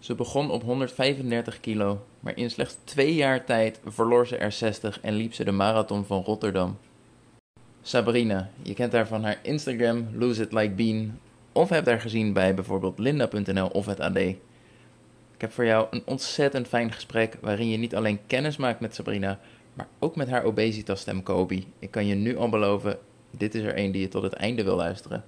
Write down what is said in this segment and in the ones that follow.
Ze begon op 135 kilo, maar in slechts twee jaar tijd verloor ze er 60 en liep ze de marathon van Rotterdam. Sabrina, je kent haar van haar Instagram Lose It Like Bean of hebt haar gezien bij bijvoorbeeld linda.nl of het AD. Ik heb voor jou een ontzettend fijn gesprek waarin je niet alleen kennis maakt met Sabrina, maar ook met haar obesitas-stem Kobe. Ik kan je nu al beloven, dit is er een die je tot het einde wil luisteren.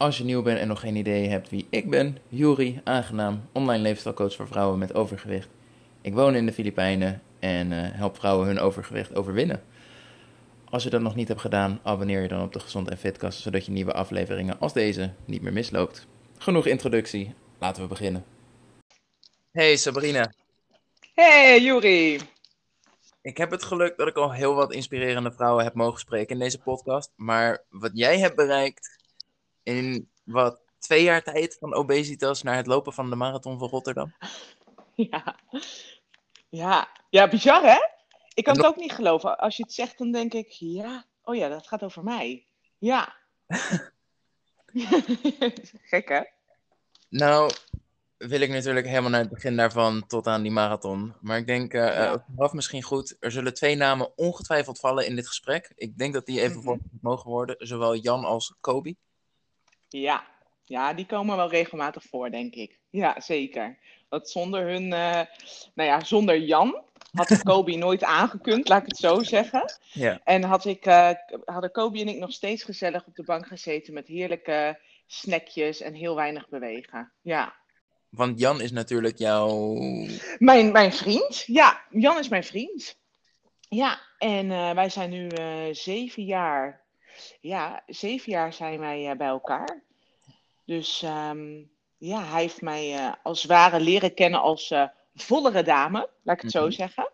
Als je nieuw bent en nog geen idee hebt wie ik ben, Juri, aangenaam, online leefstijlcoach voor vrouwen met overgewicht. Ik woon in de Filipijnen en uh, help vrouwen hun overgewicht overwinnen. Als je dat nog niet hebt gedaan, abonneer je dan op de Gezond en Fitkast, zodat je nieuwe afleveringen als deze niet meer misloopt. Genoeg introductie, laten we beginnen. Hey Sabrina. Hey Juri. Ik heb het geluk dat ik al heel wat inspirerende vrouwen heb mogen spreken in deze podcast. Maar wat jij hebt bereikt in wat twee jaar tijd van obesitas naar het lopen van de marathon van Rotterdam. Ja, ja. ja bizar hè? Ik kan het ook niet geloven. Als je het zegt, dan denk ik, ja, oh ja, dat gaat over mij. Ja. Gek hè? Nou, wil ik natuurlijk helemaal naar het begin daarvan tot aan die marathon. Maar ik denk, uh, ja. uh, misschien goed, er zullen twee namen ongetwijfeld vallen in dit gesprek. Ik denk dat die even mm -hmm. mogen worden, zowel Jan als Kobi. Ja. ja, die komen wel regelmatig voor, denk ik. Ja, zeker. Want zonder hun, uh, nou ja, zonder Jan had ik Kobi nooit aangekund, laat ik het zo zeggen. Ja. En had ik, uh, hadden Kobi en ik nog steeds gezellig op de bank gezeten met heerlijke snackjes en heel weinig bewegen. Ja. Want Jan is natuurlijk jouw. Mijn, mijn vriend. Ja, Jan is mijn vriend. Ja, en uh, wij zijn nu zeven jaar. Ja, zeven jaar zijn wij uh, bij elkaar. Dus um, ja, hij heeft mij als ware leren kennen als vollere dame, laat ik het mm -hmm. zo zeggen.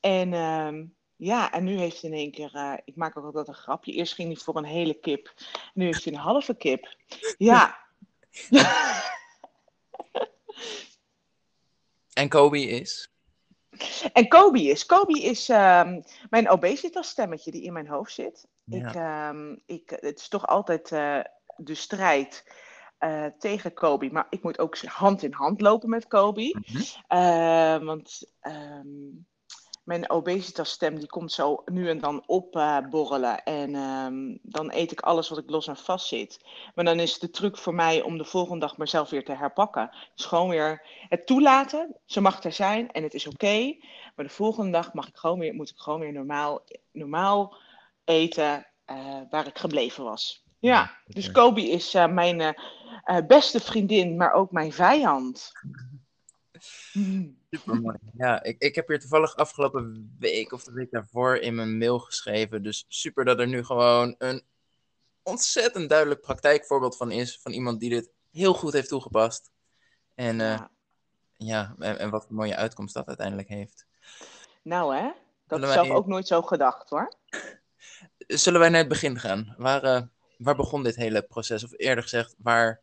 En um, ja, en nu heeft hij in één keer, ik maak ook altijd een grapje. Eerst ging hij voor een hele kip. Nu heeft hij een halve kip. Ja. En Kobe is? En Kobe is? Kobe is um, mijn obesitas stemmetje die in mijn hoofd zit. Ja. Ik, um, ik, het is toch altijd uh, de strijd uh, tegen Kobe. Maar ik moet ook hand in hand lopen met Kobe. Mm -hmm. uh, want um, mijn obesitas stem die komt zo nu en dan opborrelen. Uh, en um, dan eet ik alles wat ik los en vast zit. Maar dan is de truc voor mij om de volgende dag mezelf weer te herpakken. Dus gewoon weer het toelaten. Ze mag er zijn en het is oké. Okay, maar de volgende dag mag ik gewoon weer, moet ik gewoon weer normaal, normaal eten uh, waar ik gebleven was. Ja, dus Kobe is uh, mijn uh, beste vriendin, maar ook mijn vijand. Super mooi. Ja, ik, ik heb hier toevallig afgelopen week of de week daarvoor in mijn mail geschreven. Dus super dat er nu gewoon een ontzettend duidelijk praktijkvoorbeeld van is. Van iemand die dit heel goed heeft toegepast. En, uh, ja. ja, en, en, wat een mooie uitkomst dat uiteindelijk heeft. Nou hè, dat heb ik zelf ook nooit zo gedacht hoor. Zullen wij naar het begin gaan? Waar, uh, waar begon dit hele proces? Of eerder gezegd, waar,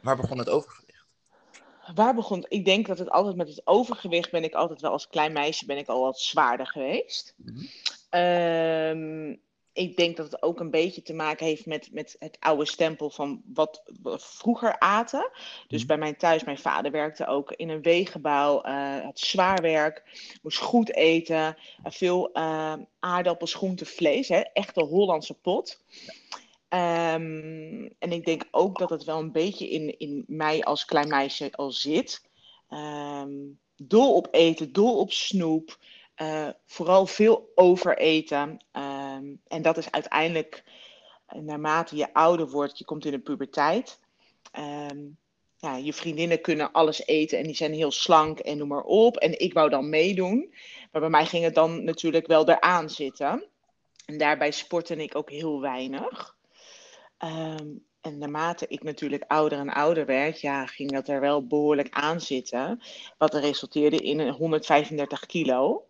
waar begon het overgewicht? Waar begon Ik denk dat het altijd met het overgewicht ben ik altijd wel als klein meisje ben ik al wat zwaarder geweest. Um, ik denk dat het ook een beetje te maken heeft met, met het oude stempel van wat we vroeger aten. Dus Mhm. bij mijn thuis, mijn vader werkte ook in een wegenbouw, uh, had zwaar werk, moest goed eten, veel uh, aardappels, groente, vlees, hè, echte Hollandse pot. Um, en ik denk ook dat het wel een beetje in, in mij als klein meisje al zit. Um, dol op eten, dol op snoep. Uh, vooral veel overeten. Um, en dat is uiteindelijk, naarmate je ouder wordt, je komt in de puberteit. Ja, je vriendinnen kunnen alles eten en die zijn heel slank en noem maar op. En ik wou dan meedoen. Maar bij mij ging het dan natuurlijk wel eraan zitten. En daarbij sportte ik ook heel weinig. Um, en naarmate ik natuurlijk ouder en ouder werd, ja, ging dat er wel behoorlijk aan zitten. Wat er resulteerde in 135 kilo.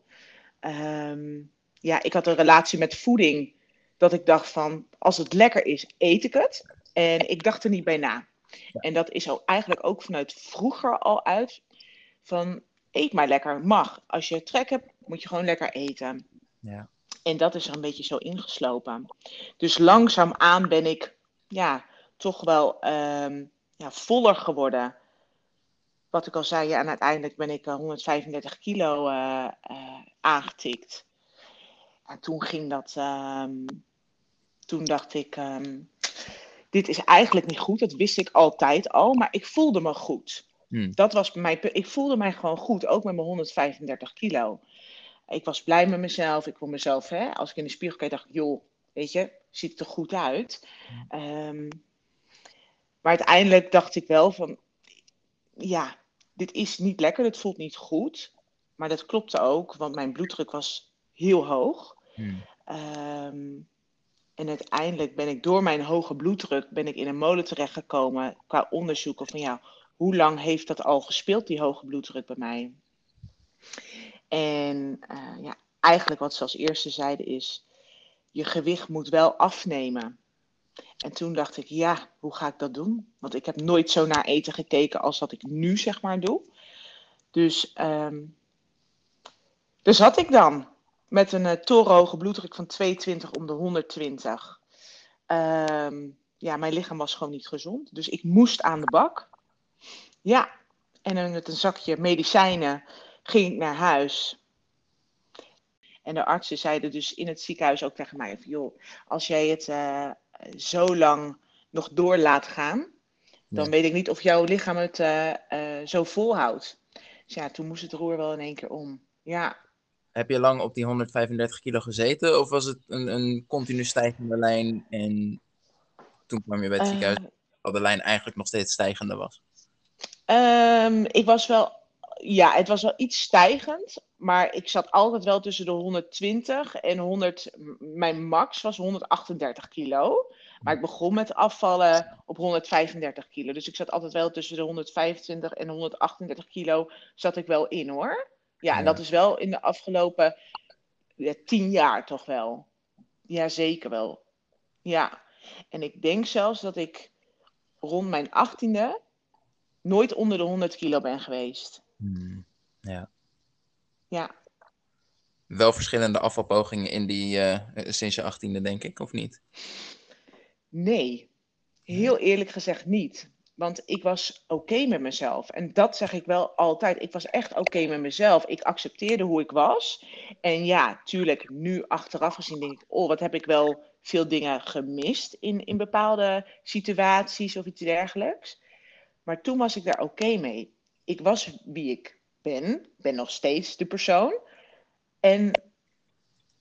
Um, ja, ik had een relatie met voeding. Dat ik dacht van, als het lekker is, eet ik het. En ik dacht er niet bij na. Ja. En dat is ook eigenlijk ook vanuit vroeger al uit. Van, eet maar lekker, mag. Als je trek hebt, moet je gewoon lekker eten. Ja. En dat is er een beetje zo ingeslopen. Dus langzaamaan ben ik ja, toch wel um, ja, voller geworden. wat ik al zei, ja, en uiteindelijk ben ik 135 kilo aangetikt. En toen ging dat. Ehm, toen dacht ik. Ehm, dit is eigenlijk niet goed. Dat wist ik altijd al. Maar ik voelde me goed. Hmm. Dat was mijn. Ik voelde mij gewoon goed. Ook met mijn 135 kilo. Ik was blij met mezelf. Ik vond mezelf, hè, als ik in de spiegel keek, dacht ik, joh, weet je, ziet er goed uit. Um, maar uiteindelijk dacht ik wel van, ja, dit is niet lekker, dit voelt niet goed. Maar dat klopte ook, want mijn bloeddruk was heel hoog. Hmm. Ehm, en uiteindelijk ben ik door mijn hoge bloeddruk ben ik in een molen terechtgekomen qua onderzoeken van ja, hoe lang heeft dat al gespeeld, die hoge bloeddruk bij mij? En uh, ja, eigenlijk wat ze als eerste zeiden is, je gewicht moet wel afnemen. En toen dacht ik, ja, hoe ga ik dat doen? Want ik heb nooit zo naar eten gekeken als wat ik nu zeg maar doe. Dus, um, dus had ik dan met een uh, torenhoge bloeddruk van 22 om de 120. Um, ehm, ja, mijn lichaam was gewoon niet gezond. Dus ik moest aan de bak. Ja, en met een zakje medicijnen ging ik naar huis. En de artsen zeiden dus in het ziekenhuis ook tegen mij: joh, als jij het uh, zo lang nog door laat gaan, dan weet ik niet of jouw lichaam het uh, uh, zo volhoudt. Dus ja, toen moest het roer wel in één keer om. Ja, heb je lang op die 135 kilo gezeten? Of was het een, een continu stijgende lijn en toen kwam je bij het ziekenhuis dat de lijn eigenlijk nog steeds stijgende was? Um, ik was wel, ja, het was wel iets stijgend, maar ik zat altijd wel tussen de 120 en 100. Mijn max was 138 kilo. Maar ik begon met afvallen op 135 kilo. Dus ik zat altijd wel tussen de 125 en 138 kilo zat ik wel in hoor. Ja, en dat is wel in de afgelopen ja, tien jaar toch wel. Ja, zeker wel. Ja. En ik denk zelfs dat ik rond mijn achttiende nooit onder de 100 kilo ben geweest. Hmm. Ja. Ja. Wel verschillende afvalpogingen in die, uh, sinds je achttiende, denk ik, of niet? Nee, heel eerlijk gezegd niet. Want ik was oké met mezelf. En dat zeg ik wel altijd. Ik was echt oké met mezelf. Ik accepteerde hoe ik was. En ja, tuurlijk, nu achteraf gezien denk ik, oh, wat heb ik wel veel dingen gemist in, in bepaalde situaties of iets dergelijks. Maar toen was ik daar oké mee. Ik was wie ik ben. ben nog steeds de persoon. En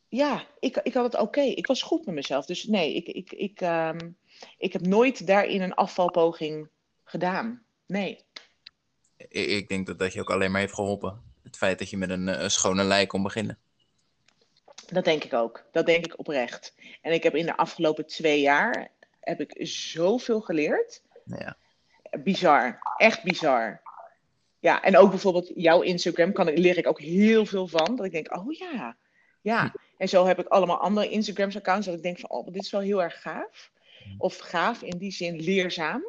ja, ik, ik had het oké. Ik was goed met mezelf. Dus nee, ik, ik, ik, um, ik heb nooit daarin een afvalpoging gedaan. Nee. Ik denk dat dat je ook alleen maar heeft geholpen. Het feit dat je met een, een schone lei kon beginnen. Dat denk ik ook. Dat denk ik oprecht. En ik heb in de afgelopen twee jaar heb ik zoveel geleerd. Ja. Bizar. Echt bizar. Ja, en ook bijvoorbeeld jouw Instagram kan ik, leer ik ook heel veel van. Dat ik denk, oh ja. Ja. En zo heb ik allemaal andere Instagrams accounts. Dat ik denk van, oh, dit is wel heel erg gaaf. Of gaaf in die zin leerzaam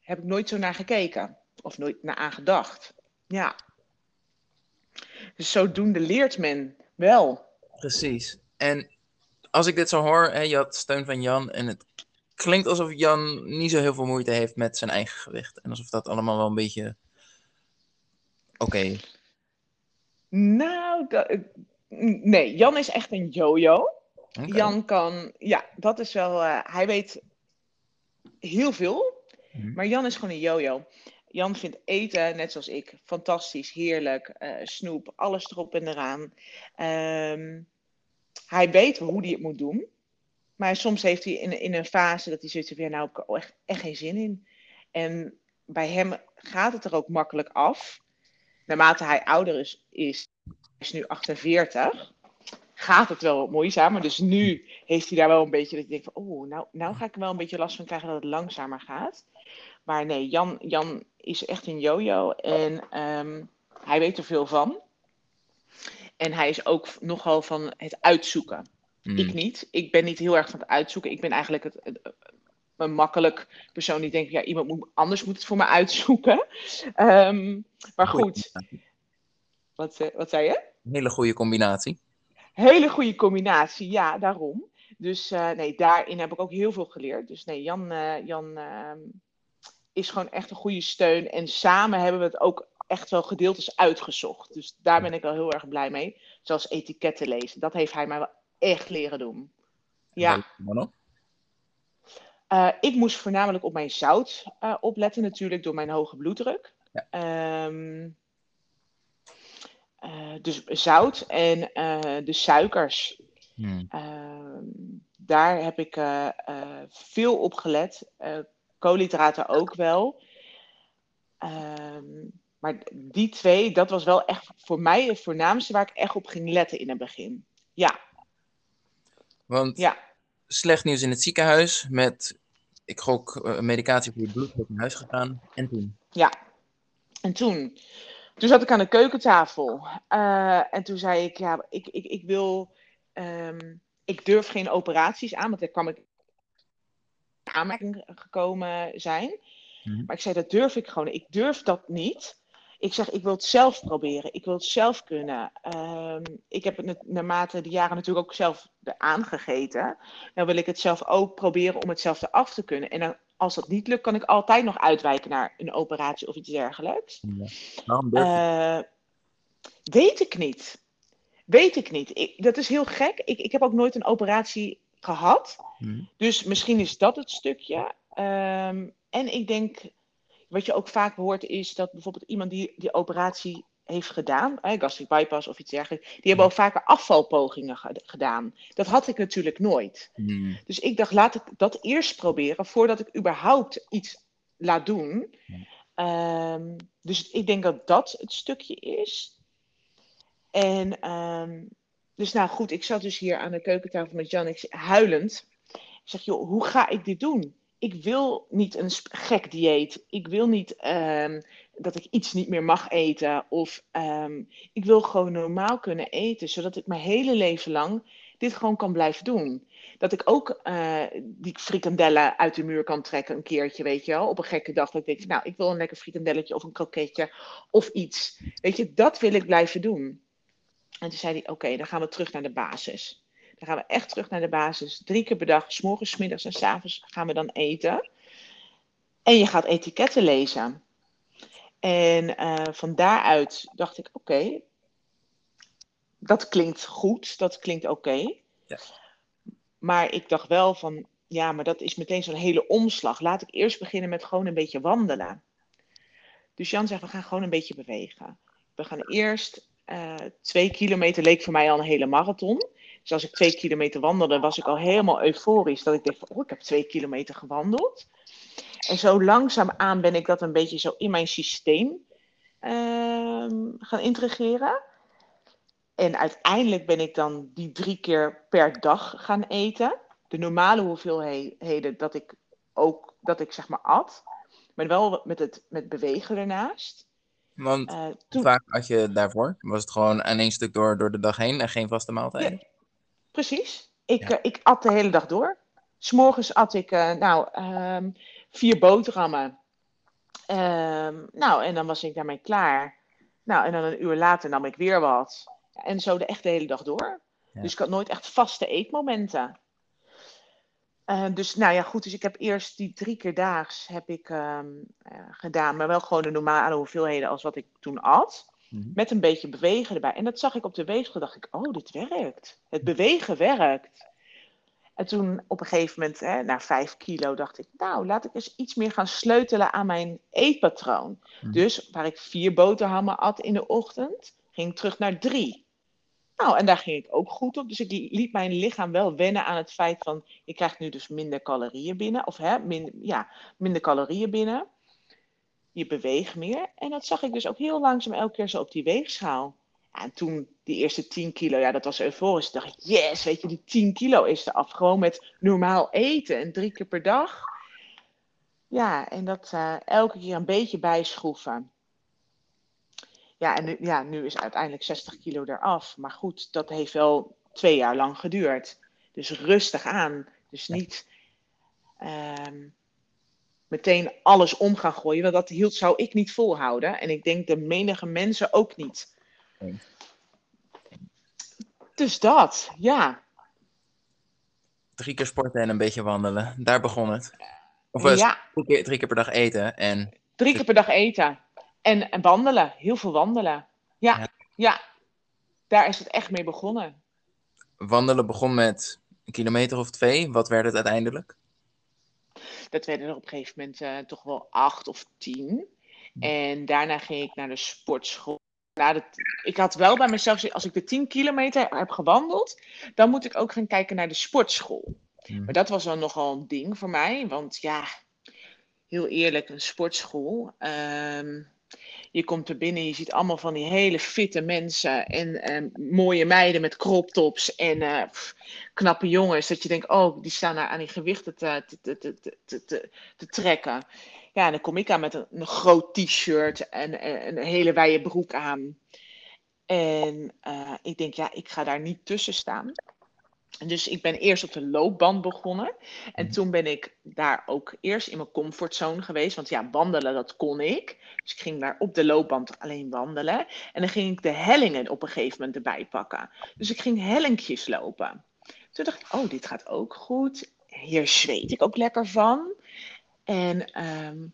heb ik nooit zo naar gekeken. Of nooit naar aangedacht. Ja. Dus zodoende leert men wel. Precies. En als ik dit zo hoor, hè, je had steun van Jan en het klinkt alsof Jan niet zo heel veel moeite heeft met zijn eigen gewicht. En alsof dat allemaal wel een beetje oké. Nou, nee, Jan is echt een yo-yo. Jan kan, ja, dat is wel, uh, hij weet heel veel. Mhm. Maar Jan is gewoon een yo-yo. Jan vindt eten, net zoals ik, fantastisch, heerlijk. Uh, snoep, alles erop en eraan. Um, hij weet hoe hij het moet doen. Maar soms heeft hij in, in een fase dat hij zoiets van, ja, nou heb ik echt, echt geen zin in. En bij hem gaat het er ook makkelijk af. Naarmate hij ouder is, is, is nu 48, gaat het wel wat moeizamer. Dus nu heeft hij daar wel een beetje dat je denkt van, oh, nou, nou ga ik er wel een beetje last van krijgen dat het langzamer gaat. Maar nee, Jan, Jan is echt een jojo en um, hij weet er veel van. En hij is ook nogal van het uitzoeken. Mm. Ik niet. Ik ben niet heel erg van het uitzoeken. Ik ben eigenlijk het, een makkelijk persoon die denkt, ja, iemand moet, anders moet het voor me uitzoeken. Um, maar goed. Wat, eh, wat zei je? Een hele goede combinatie. Hele goede combinatie, ja, daarom. Dus uh, nee, daarin heb ik ook heel veel geleerd. Dus nee, Jan, uh, Jan uh, is gewoon echt een goede steun. En samen hebben we het ook echt wel gedeeltes uitgezocht. Dus daar ben ik wel heel erg blij mee. Zoals etiketten lezen. Dat heeft hij mij wel echt leren doen. Ja. Uh, ik moest voornamelijk op mijn zout uh, opletten, natuurlijk door mijn hoge bloeddruk. Ja. Um, uh, dus zout en de suikers. Hmm. Ehm, daar heb ik veel op gelet. koolhydraten ook wel. Um, maar die twee, dat was wel echt voor mij het voornaamste waar ik echt op ging letten in het begin. Ja. Want ja. Slecht nieuws in het ziekenhuis met, ik gok, uh, medicatie voor je bloeddruk naar huis gegaan. En toen? Ja. En toen? Toen zat ik aan de keukentafel. Uh, en toen zei ik, ja, ik, ik, ik wil, um, ik durf geen operaties aan, want daar kwam ik aanmerking gekomen zijn. Mhm. Maar ik zei, dat durf ik gewoon. Ik durf dat niet. Ik zeg, ik wil het zelf proberen. Ik wil het zelf kunnen. Um, ik heb het naarmate de jaren natuurlijk ook zelf aangegeten. Dan wil ik het zelf ook proberen om het zelf af te kunnen. En dan, als dat niet lukt, kan ik altijd nog uitwijken naar een operatie of iets dergelijks. Ja. Uh, weet ik niet. Weet ik niet. Ik, dat is heel gek. Ik, ik heb ook nooit een operatie gehad. Hmm. Dus misschien is dat het stukje. Um, en ik denk wat je ook vaak hoort is dat bijvoorbeeld iemand die die operatie heeft gedaan, eh, gastric bypass of iets dergelijks, die hebben ook vaker afvalpogingen gedaan. Dat had ik natuurlijk nooit. Hmm. Dus ik dacht, laat ik dat eerst proberen voordat ik überhaupt iets laat doen. Um, dus ik denk dat dat het stukje is. En um, dus nou goed, ik zat dus hier aan de keukentafel met Jan, ik huilend. Ik zeg, joh, hoe ga ik dit doen? Ik wil niet een gek dieet. Ik wil niet um, dat ik iets niet meer mag eten. Of um, ik wil gewoon normaal kunnen eten, zodat ik mijn hele leven lang dit gewoon kan blijven doen. Dat ik ook uh, die frikandellen uit de muur kan trekken een keertje, weet je wel. Op een gekke dag dat ik denk, nou, ik wil een lekker frikandelletje of een kroketje of iets. Weet je, dat wil ik blijven doen. En toen zei hij, oké, dan gaan we terug naar de basis. Dan gaan we echt terug naar de basis. Drie keer per dag, s morgens, s middags en s avonds gaan we dan eten. En je gaat etiketten lezen. En uh, van daaruit dacht ik, oké, dat klinkt goed, dat klinkt oké. Ja. Maar ik dacht wel van, ja, maar dat is meteen zo'n hele omslag. Laat ik eerst beginnen met gewoon een beetje wandelen. Dus Jan zegt, we gaan gewoon een beetje bewegen. We gaan eerst uh, twee kilometer, leek voor mij al een hele marathon. Dus als ik twee kilometer wandelde, was ik al helemaal euforisch. Dat ik dacht, oh, ik heb twee kilometer gewandeld. En zo langzaamaan ben ik dat een beetje zo in mijn systeem uh, gaan integreren. En uiteindelijk ben ik dan die drie keer per dag gaan eten. De normale hoeveelheden dat ik ook, dat ik zeg maar at. Maar wel met het met bewegen ernaast. Want uh, toen... vaak had je daarvoor? Was het gewoon aan één stuk door, door de dag heen en geen vaste maaltijden? Precies. Ik, uh, ik at de hele dag door. S'morgens at ik uh, nou, um, vier boterhammen. Um, nou, en dan was ik daarmee klaar. Nou, en dan een uur later nam ik weer wat. En zo de echt de hele dag door. Ja. Dus ik had nooit echt vaste eetmomenten. Uh, dus nou ja, goed. Dus ik heb eerst die drie keer daags heb ik um, gedaan. Maar wel gewoon de normale hoeveelheden als wat ik toen at. Mhm. Met een beetje bewegen erbij. En dat zag ik op de weegschaal. dacht ik, oh, dit werkt. Het bewegen werkt. En toen op een gegeven moment, hè, na vijf kilo, dacht ik, nou, laat ik eens iets meer gaan sleutelen aan mijn eetpatroon. Mhm. Dus waar ik vier boterhammen at in de ochtend, ging ik terug naar drie. Nou, en daar ging ik ook goed op. Dus ik liet mijn lichaam wel wennen aan het feit van, je krijgt nu dus minder calorieën binnen. Of hè, min, ja, minder calorieën binnen je beweegt meer. En dat zag ik dus ook heel langzaam elke keer zo op die weegschaal. en toen die eerste 10 kilo, ja, dat was euforisch. Toen dacht ik, yes, weet je, die 10 kilo is er af. Gewoon met normaal eten en drie keer per dag. Ja, en dat uh, elke keer een beetje bijschroeven. Ja, en nu, ja, nu is uiteindelijk 60 kilo eraf. Maar goed, dat heeft wel twee jaar lang geduurd. Dus rustig aan. Dus niet um, meteen alles om gaan gooien. Want dat hield, zou ik niet volhouden. En ik denk de menige mensen ook niet. Dus dat, ja. Drie keer sporten en een beetje wandelen. Daar begon het. Of eh, Ja. drie, keer, drie keer per dag eten. En Drie keer per dag eten. En, en wandelen. Heel veel wandelen. Ja, Ja. ja. Daar is het echt mee begonnen. wandelen begon met een kilometer of twee. Wat werd het uiteindelijk? Dat werden er op een gegeven moment eh, toch wel acht of tien. En daarna ging ik naar de sportschool. Nou, dat, ik had wel bij mezelf als ik de 10 kilometer heb gewandeld, dan moet ik ook gaan kijken naar de sportschool. Hmm. Maar dat was dan nogal een ding voor mij, want ja, heel eerlijk, een sportschool. ehm, je komt er binnen, je ziet allemaal van die hele fitte mensen en ehm, mooie meiden met crop tops en eh, knappe jongens. Dat je denkt, oh, die staan daar aan die gewichten te, te, te, te, te, trekken. Ja, en dan kom ik aan met een, groot t-shirt en, en een hele wijde broek aan. En eh, ik denk, ja, ik ga daar niet tussen staan. Dus ik ben eerst op de loopband begonnen. En Mhm. toen ben ik daar ook eerst in mijn comfortzone geweest. Want ja, wandelen, dat kon ik. Dus ik ging daar op de loopband alleen wandelen. En dan ging ik de hellingen op een gegeven moment erbij pakken. Dus ik ging hellinkjes lopen. Toen dacht ik, oh, dit gaat ook goed. Hier zweet ik ook lekker van. En ehm,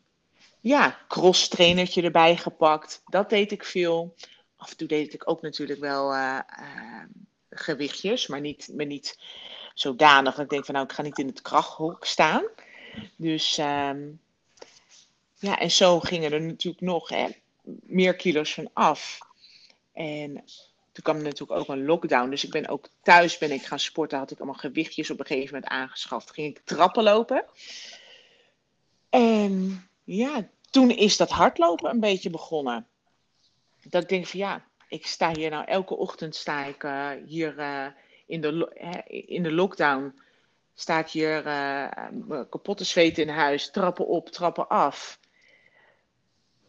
ja, cross trainertje erbij gepakt. Dat deed ik veel. Af en toe deed ik ook natuurlijk wel eh, ehm, gewichtjes, maar niet, maar niet zodanig dat ik denk van nou, ik ga niet in het krachthok staan. Dus ehm, ja, en zo gingen er natuurlijk nog hè, meer kilo's van af. En toen kwam er natuurlijk ook een lockdown. Dus ik ben ook thuis ben ik gaan sporten. Had ik allemaal gewichtjes op een gegeven moment aangeschaft. Ging ik trappen lopen. En ja, toen is dat hardlopen een beetje begonnen. Dat ik denk van ja, ik sta hier nou elke ochtend sta ik eh, hier eh, in, de, in de lockdown. Sta ik hier eh, me kapot te zweten in huis. Trappen op, trappen af.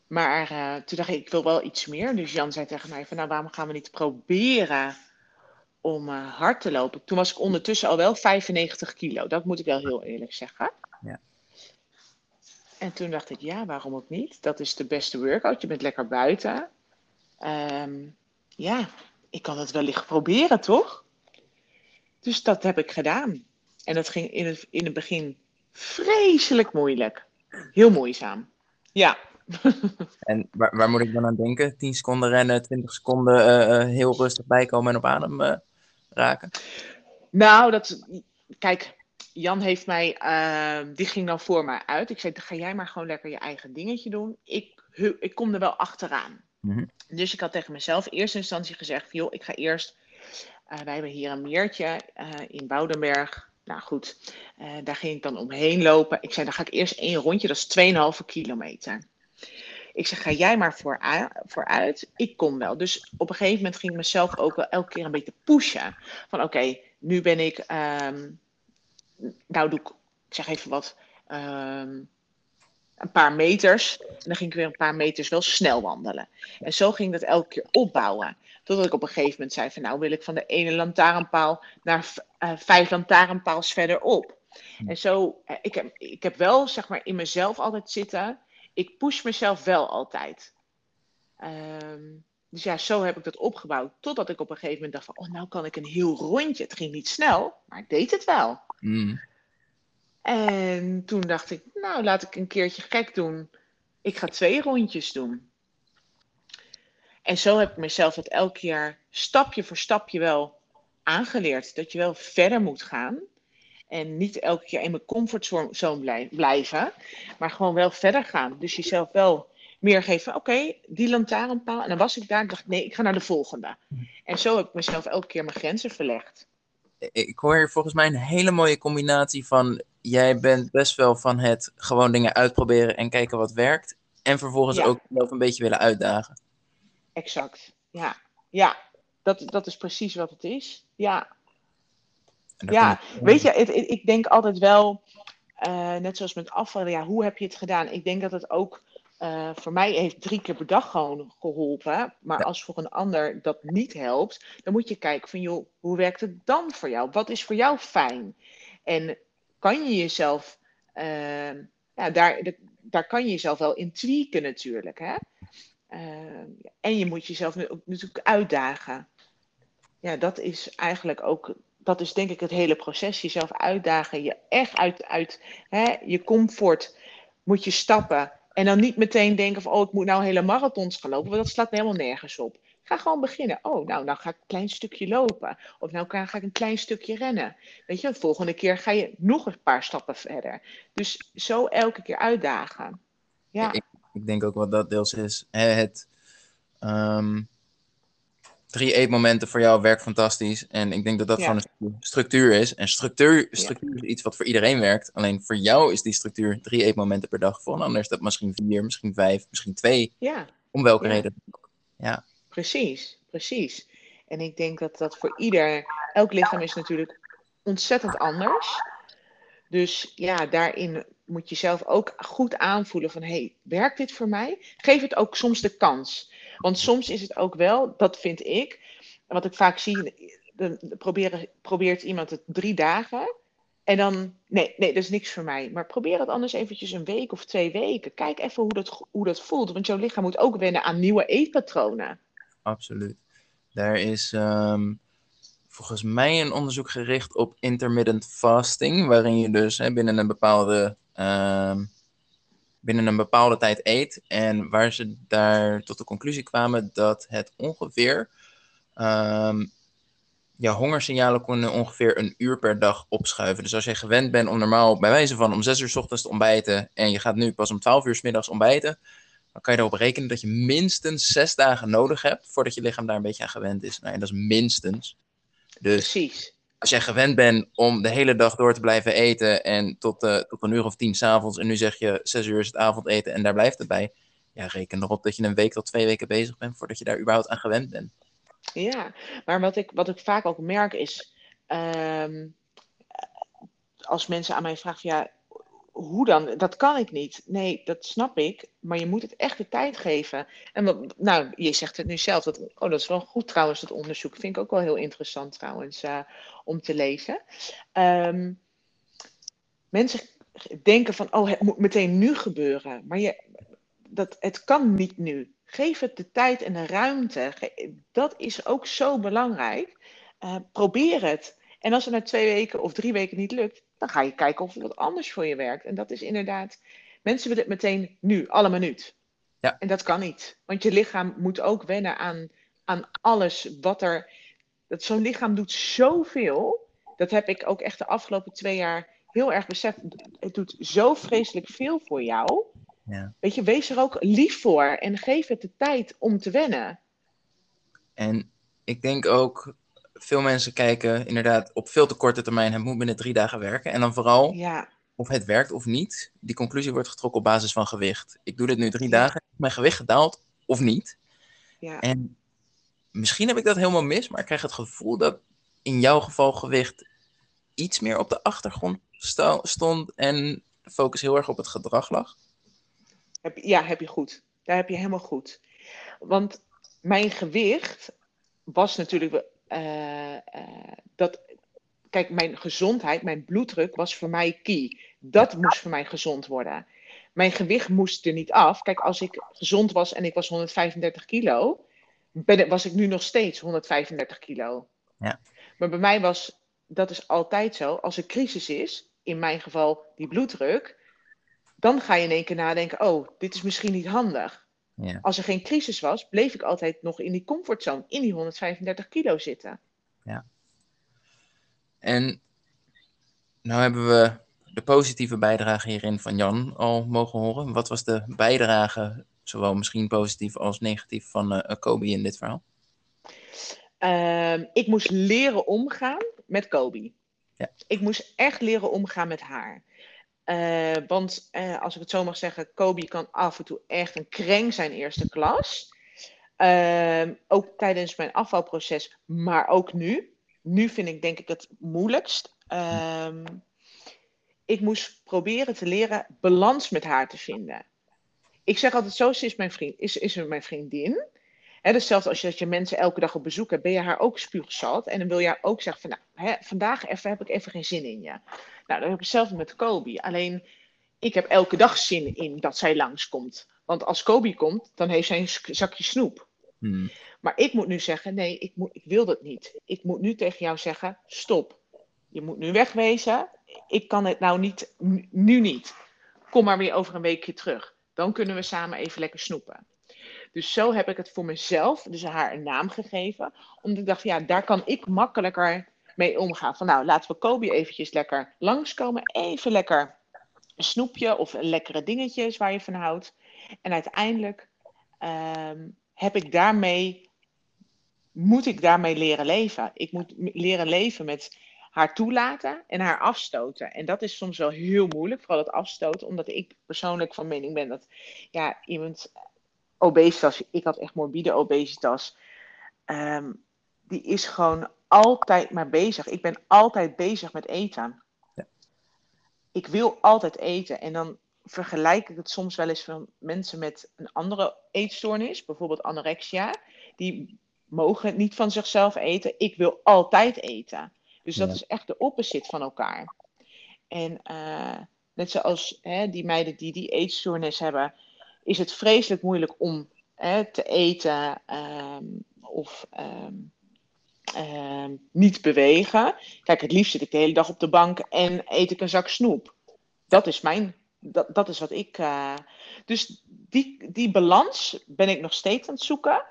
Maar toen dacht ik, ik wil wel iets meer. Dus Jan zei tegen mij van nou, waarom gaan we niet proberen om hard te lopen? Toen was ik ondertussen al wel 95 kilo. Dat moet ik wel heel eerlijk zeggen. Ja. En toen dacht ik, ja, waarom ook niet? Dat is de beste workout. Je bent lekker buiten. Ehm, ja, ik kan het wellicht proberen, toch? Dus dat heb ik gedaan. En dat ging in het, in het begin vreselijk moeilijk. Heel moeizaam. Ja. En waar, waar moet ik dan aan denken? 10 seconden rennen, 20 seconden eh, eh, heel rustig bijkomen en op adem eh, raken? Nou, dat, kijk, Jan heeft mij, die ging dan voor mij uit. Ik zei, ga jij maar gewoon lekker je eigen dingetje doen. Ik, ik kom er wel achteraan. Mhm. Dus ik had tegen mezelf in eerste instantie gezegd, joh, ik ga eerst, eh, wij hebben hier een meertje eh, in Boudenberg. Nou goed, eh, daar ging ik dan omheen lopen. Ik zei, dan ga ik eerst één rondje, dat is 2,5 kilometer. Ik zeg, ga jij maar vooruit. Ik kom wel. Dus op een gegeven moment ging ik mezelf ook wel elke keer een beetje pushen. Van oké, nu ben ik, ehm, nou doe ik, ik zeg even wat, ehm, een paar meters. En dan ging ik weer een paar meters wel snel wandelen. En zo ging dat elke keer opbouwen. Totdat ik op een gegeven moment zei van nou wil ik van de ene lantaarnpaal naar eh, vijf lantaarnpaals verderop. En zo, eh, ik heb, ik heb wel zeg maar in mezelf altijd zitten. Ik push mezelf wel altijd. Ehm, dus ja, zo heb ik dat opgebouwd. Totdat ik op een gegeven moment dacht van, oh, nou kan ik een heel rondje. Het ging niet snel, maar ik deed het wel. Mm. En toen dacht ik, nou, laat ik een keertje gek doen. Ik ga twee rondjes doen. En zo heb ik mezelf het elke keer stapje voor stapje wel aangeleerd. Dat je wel verder moet gaan. En niet elke keer in mijn comfortzone blij- blijven. Maar gewoon wel verder gaan. Dus jezelf wel meer geven. Oké, die lantaarnpaal. En dan was ik daar. En dacht ik, nee, ik ga naar de volgende. En zo heb ik mezelf elke keer mijn grenzen verlegd. Ik hoor hier volgens mij een hele mooie combinatie van jij bent best wel van het gewoon dingen uitproberen en kijken wat werkt. En vervolgens Ja. ook zelf een beetje willen uitdagen. Exact. Ja, ja. Dat, dat is precies wat het is. Ja. Ja, ik- weet je, het, het- ik denk altijd wel, eh, net zoals met afvallen, ja, hoe heb je het gedaan? Ik denk dat het ook eh, voor mij heeft drie keer per dag gewoon geholpen. Maar Ja. als voor een ander dat niet helpt, dan moet je kijken van, joh, hoe werkt het dan voor jou? Wat is voor jou fijn? En kan je jezelf, eh, ja, daar, daar kan je jezelf wel in tweaken natuurlijk, hè? Eh, en je moet jezelf natuurlijk uitdagen. Ja, dat is eigenlijk ook dat is denk ik het hele proces. Jezelf uitdagen, je echt uit, uit hè, je comfort moet je stappen. En dan niet meteen denken van, oh, ik moet nou hele marathons gaan lopen, want dat slaat helemaal nergens op. Ga gewoon beginnen. Oh, nou, nou ga ik een klein stukje lopen. Of nou ga ik een klein stukje rennen. Weet je, de volgende keer ga je nog een paar stappen verder. Dus zo elke keer uitdagen. Ja. Ik, ik denk ook wat dat deels is. Het, um, drie eetmomenten voor jou werkt fantastisch. En ik denk dat dat gewoon een structuur is. En structuur, structuur is iets wat voor iedereen werkt. Alleen voor jou is die structuur drie eetmomenten per dag. Voor een ander is dat misschien vier, misschien vijf, misschien twee. Ja. Om welke reden. Ja. Precies, precies. En ik denk dat dat voor ieder, elk lichaam is natuurlijk ontzettend anders. Dus ja, daarin moet je zelf ook goed aanvoelen van, hey, werkt dit voor mij? Geef het ook soms de kans. Want soms is het ook wel, dat vind ik, wat ik vaak zie, dan probeert iemand het drie dagen. En dan, nee, nee, dat is niks voor mij. Maar probeer het anders eventjes een week of twee weken. Kijk even hoe dat, hoe dat voelt. Want jouw lichaam moet ook wennen aan nieuwe eetpatronen. Absoluut. Daar is ehm, volgens mij een onderzoek gericht op intermittent fasting. Waarin je dus hè, binnen een bepaalde ehm, binnen een bepaalde tijd eet. En waar ze daar tot de conclusie kwamen dat het ongeveer. Um, ja, hongersignalen kunnen ongeveer een uur per dag opschuiven. Dus als je gewend bent om normaal bij wijze van om 6 uur s ochtends te ontbijten. en je gaat nu pas om 12 uur s middags ontbijten. Dan kan je erop rekenen dat je minstens zes dagen nodig hebt. voordat je lichaam daar een beetje aan gewend is. Nou, en dat is minstens. Dus Precies als jij gewend bent om de hele dag door te blijven eten en tot, uh, tot een uur of tien s'avonds en nu zeg je zes uur is het avondeten en daar blijft het bij, ja, reken erop dat je een week tot twee weken bezig bent voordat je daar überhaupt aan gewend bent. Ja, maar wat ik, wat ik vaak ook merk is, um, als mensen aan mij vragen, ja, hoe dan? Dat kan ik niet. Nee, dat snap ik. Maar je moet het echt de tijd geven. En nou, je zegt het nu zelf. Dat, oh, dat is wel goed trouwens, dat onderzoek. Vind ik ook wel heel interessant trouwens uh, om te lezen. Um, mensen denken van, oh, het moet meteen nu gebeuren. Maar je, dat, het kan niet nu. Geef het de tijd en de ruimte. Dat is ook zo belangrijk. Uh, probeer het. En als het na twee weken of drie weken niet lukt, dan ga je kijken of er wat anders voor je werkt. En dat is inderdaad, mensen willen het meteen nu, alle minuut. Ja. En dat kan niet. Want je lichaam moet ook wennen aan, aan alles wat er. Dat zo'n lichaam doet zoveel. Dat heb ik ook echt de afgelopen twee jaar heel erg beseft. Het doet zo vreselijk veel voor jou. Ja. Weet je, wees er ook lief voor en geef het de tijd om te wennen. En ik denk ook veel mensen kijken inderdaad op veel te korte termijn, het moet binnen drie dagen werken. En dan vooral ja. of het werkt of niet. Die conclusie wordt getrokken op basis van gewicht. Ik doe dit nu drie dagen, is mijn gewicht gedaald of niet? Ja. En misschien heb ik dat helemaal mis, maar ik krijg het gevoel dat in jouw geval gewicht iets meer op de achtergrond stond en de focus heel erg op het gedrag lag. Ja, heb je goed. Daar heb je helemaal goed. Want mijn gewicht was natuurlijk uh, dat, kijk, mijn gezondheid, mijn bloeddruk was voor mij key. Dat moest voor mij gezond worden. Mijn gewicht moest er niet af. Kijk, als ik gezond was en ik was 135 kilo, ben, was ik nu nog steeds 135 kilo. Ja. Maar bij mij was, dat is altijd zo, als er crisis is, in mijn geval die bloeddruk, dan ga je in één keer nadenken, oh, dit is misschien niet handig. Ja. Als er geen crisis was, bleef ik altijd nog in die comfortzone, in die 135 kilo zitten. Ja. En nou hebben we de positieve bijdrage hierin van Jan al mogen horen. Wat was de bijdrage, zowel misschien positief als negatief, van uh, Kobe in dit verhaal? Um, ik moest leren omgaan met Kobe. Ja. Ik moest echt leren omgaan met haar. Uh, want uh, als ik het zo mag zeggen, Kobe kan af en toe echt een kreng zijn eerste klas. Uh, ook tijdens mijn afvalproces, maar ook nu. Nu vind ik denk ik het moeilijkst. Ehm, ik moest proberen te leren balans met haar te vinden. Ik zeg altijd zo, ze mijn, vriend, is, is mijn vriendin. He, hetzelfde als je, als je mensen elke dag op bezoek hebt, ben je haar ook spuugzat. En dan wil je haar ook zeggen van, nou, he, vandaag even, heb ik even geen zin in je. Nou, dat heb ik hetzelfde met Kobe. Alleen, ik heb elke dag zin in dat zij langskomt. Want als Kobe komt, dan heeft zij een zakje snoep. Hmm. Maar ik moet nu zeggen, nee, ik, moet, ik wil dat niet. Ik moet nu tegen jou zeggen, stop. Je moet nu wegwezen. Ik kan het nou niet, nu niet. Kom maar weer over een weekje terug. Dan kunnen we samen even lekker snoepen. Dus zo heb ik het voor mezelf, dus haar een naam gegeven. Omdat ik dacht, ja, daar kan ik makkelijker mee omgaan. Van nou, laten we Kobe eventjes lekker langskomen. Even lekker een snoepje of lekkere dingetjes waar je van houdt. En uiteindelijk ehm, heb ik daarmee, moet ik daarmee leren leven. Ik moet leren leven met haar toelaten en haar afstoten. En dat is soms wel heel moeilijk, vooral het afstoten, omdat ik persoonlijk van mening ben dat ja, iemand obesitas, ik had echt morbide obesitas, ehm, die is gewoon altijd maar bezig. Ik ben altijd bezig met eten. Ja. Ik wil altijd eten en dan vergelijk ik het soms wel eens van mensen met een andere eetstoornis, bijvoorbeeld anorexia, die mogen niet van zichzelf eten. Ik wil altijd eten. Dus dat Ja. is echt de opposite van elkaar. En eh, net zoals hè, die meiden die die eetstoornis hebben, is het vreselijk moeilijk om hè, te eten ehm, of ehm, ehm, niet bewegen. Kijk, het liefst zit ik de hele dag op de bank en eet ik een zak snoep. Dat is mijn, dat, dat is wat ik. eh, dus die, die balans ben ik nog steeds aan het zoeken.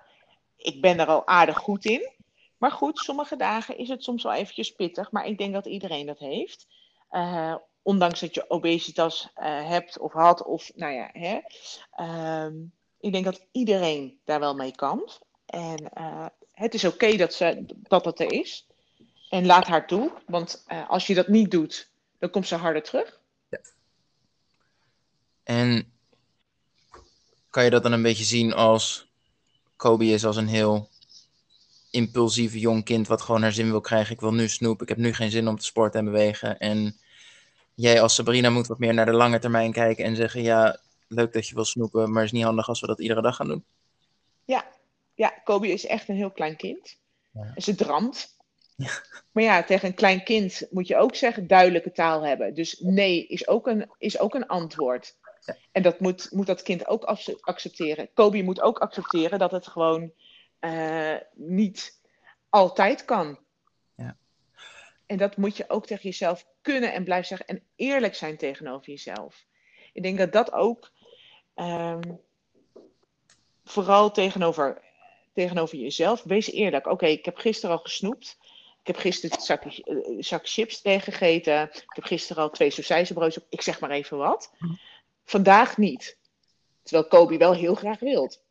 Ik ben er al aardig goed in. Maar goed, sommige dagen is het soms wel eventjes pittig. Maar ik denk dat iedereen dat heeft. Eh, ondanks dat je obesitas eh, hebt of had. Of nou ja, hè. Ehm, ik denk dat iedereen daar wel mee kan. En eh, het is oké dat, ze, dat het er is. En laat haar toe. Want eh, als je dat niet doet, dan komt ze harder terug. En kan je dat dan een beetje zien als Kobe is als een heel impulsief jong kind wat gewoon haar zin wil krijgen. Ik wil nu snoep, ik heb nu geen zin om te sporten en bewegen. En jij als Sabrina moet wat meer naar de lange termijn kijken en zeggen, ja, leuk dat je wil snoepen, maar het is niet handig als we dat iedere dag gaan doen. Ja, ja Kobe is echt een heel klein kind. Ja. Ze dramt. Ja. Maar ja, tegen een klein kind moet je ook zeggen duidelijke taal hebben. Dus nee is ook een, is ook een antwoord. Ja. En dat moet, moet dat kind ook ac- accepteren. Kobe moet ook accepteren dat het gewoon eh, niet altijd kan. En dat moet je ook tegen jezelf kunnen en blijven zeggen. En eerlijk zijn tegenover jezelf. Ik denk dat dat ook ehm, vooral tegenover, tegenover jezelf. Wees eerlijk. Oké, ik heb gisteren al gesnoept. Ik heb gisteren een eh, zak chips tegengegeten. Ik heb gisteren al twee sausijzenbroodjes op. Ik zeg maar even wat. Vandaag niet. Terwijl Kobe wel heel graag wilt.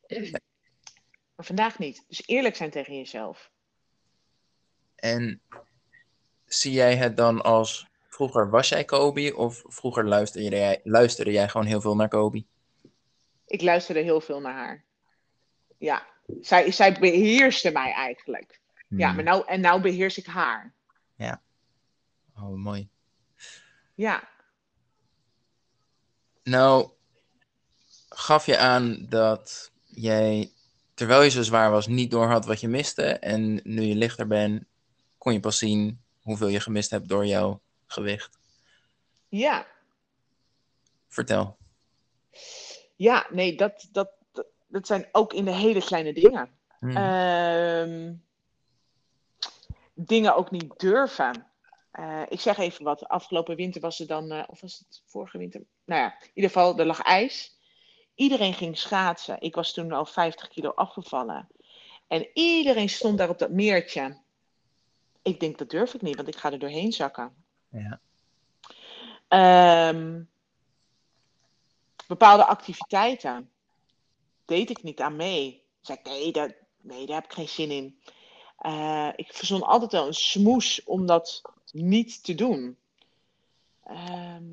Maar vandaag niet. Dus eerlijk zijn tegen jezelf. En zie jij het dan als, vroeger was jij Kobe of vroeger luisterde jij, luisterde jij gewoon heel veel naar Kobe? Ik luisterde heel veel naar haar. Ja, zij, zij beheerste mij eigenlijk. Ja, Hmm. maar nou, en nou beheers ik haar. Oh, mooi. Ja, Nou, gaf je aan dat jij, terwijl je zo zwaar was, niet doorhad wat je miste. En nu je lichter bent, kon je pas zien hoeveel je gemist hebt door jouw gewicht. ja. Vertel. Ja, nee, dat, dat, dat, dat zijn ook in de hele kleine dingen. Hmm. Ehm, dingen ook niet durven. Eh, ik zeg even wat. Afgelopen winter was er dan, eh, of was het vorige winter? Nou ja, in ieder geval, er lag ijs. Iedereen ging schaatsen. Ik was toen al 50 kilo afgevallen. En iedereen stond daar op dat meertje. Ik denk, dat durf ik niet, want ik ga er doorheen zakken. Ja. Ehm, bepaalde activiteiten deed ik niet aan mee. Zei ik, nee, nee, daar heb ik geen zin in. Eh, ik verzon altijd wel een smoes om dat niet te doen. Ehm,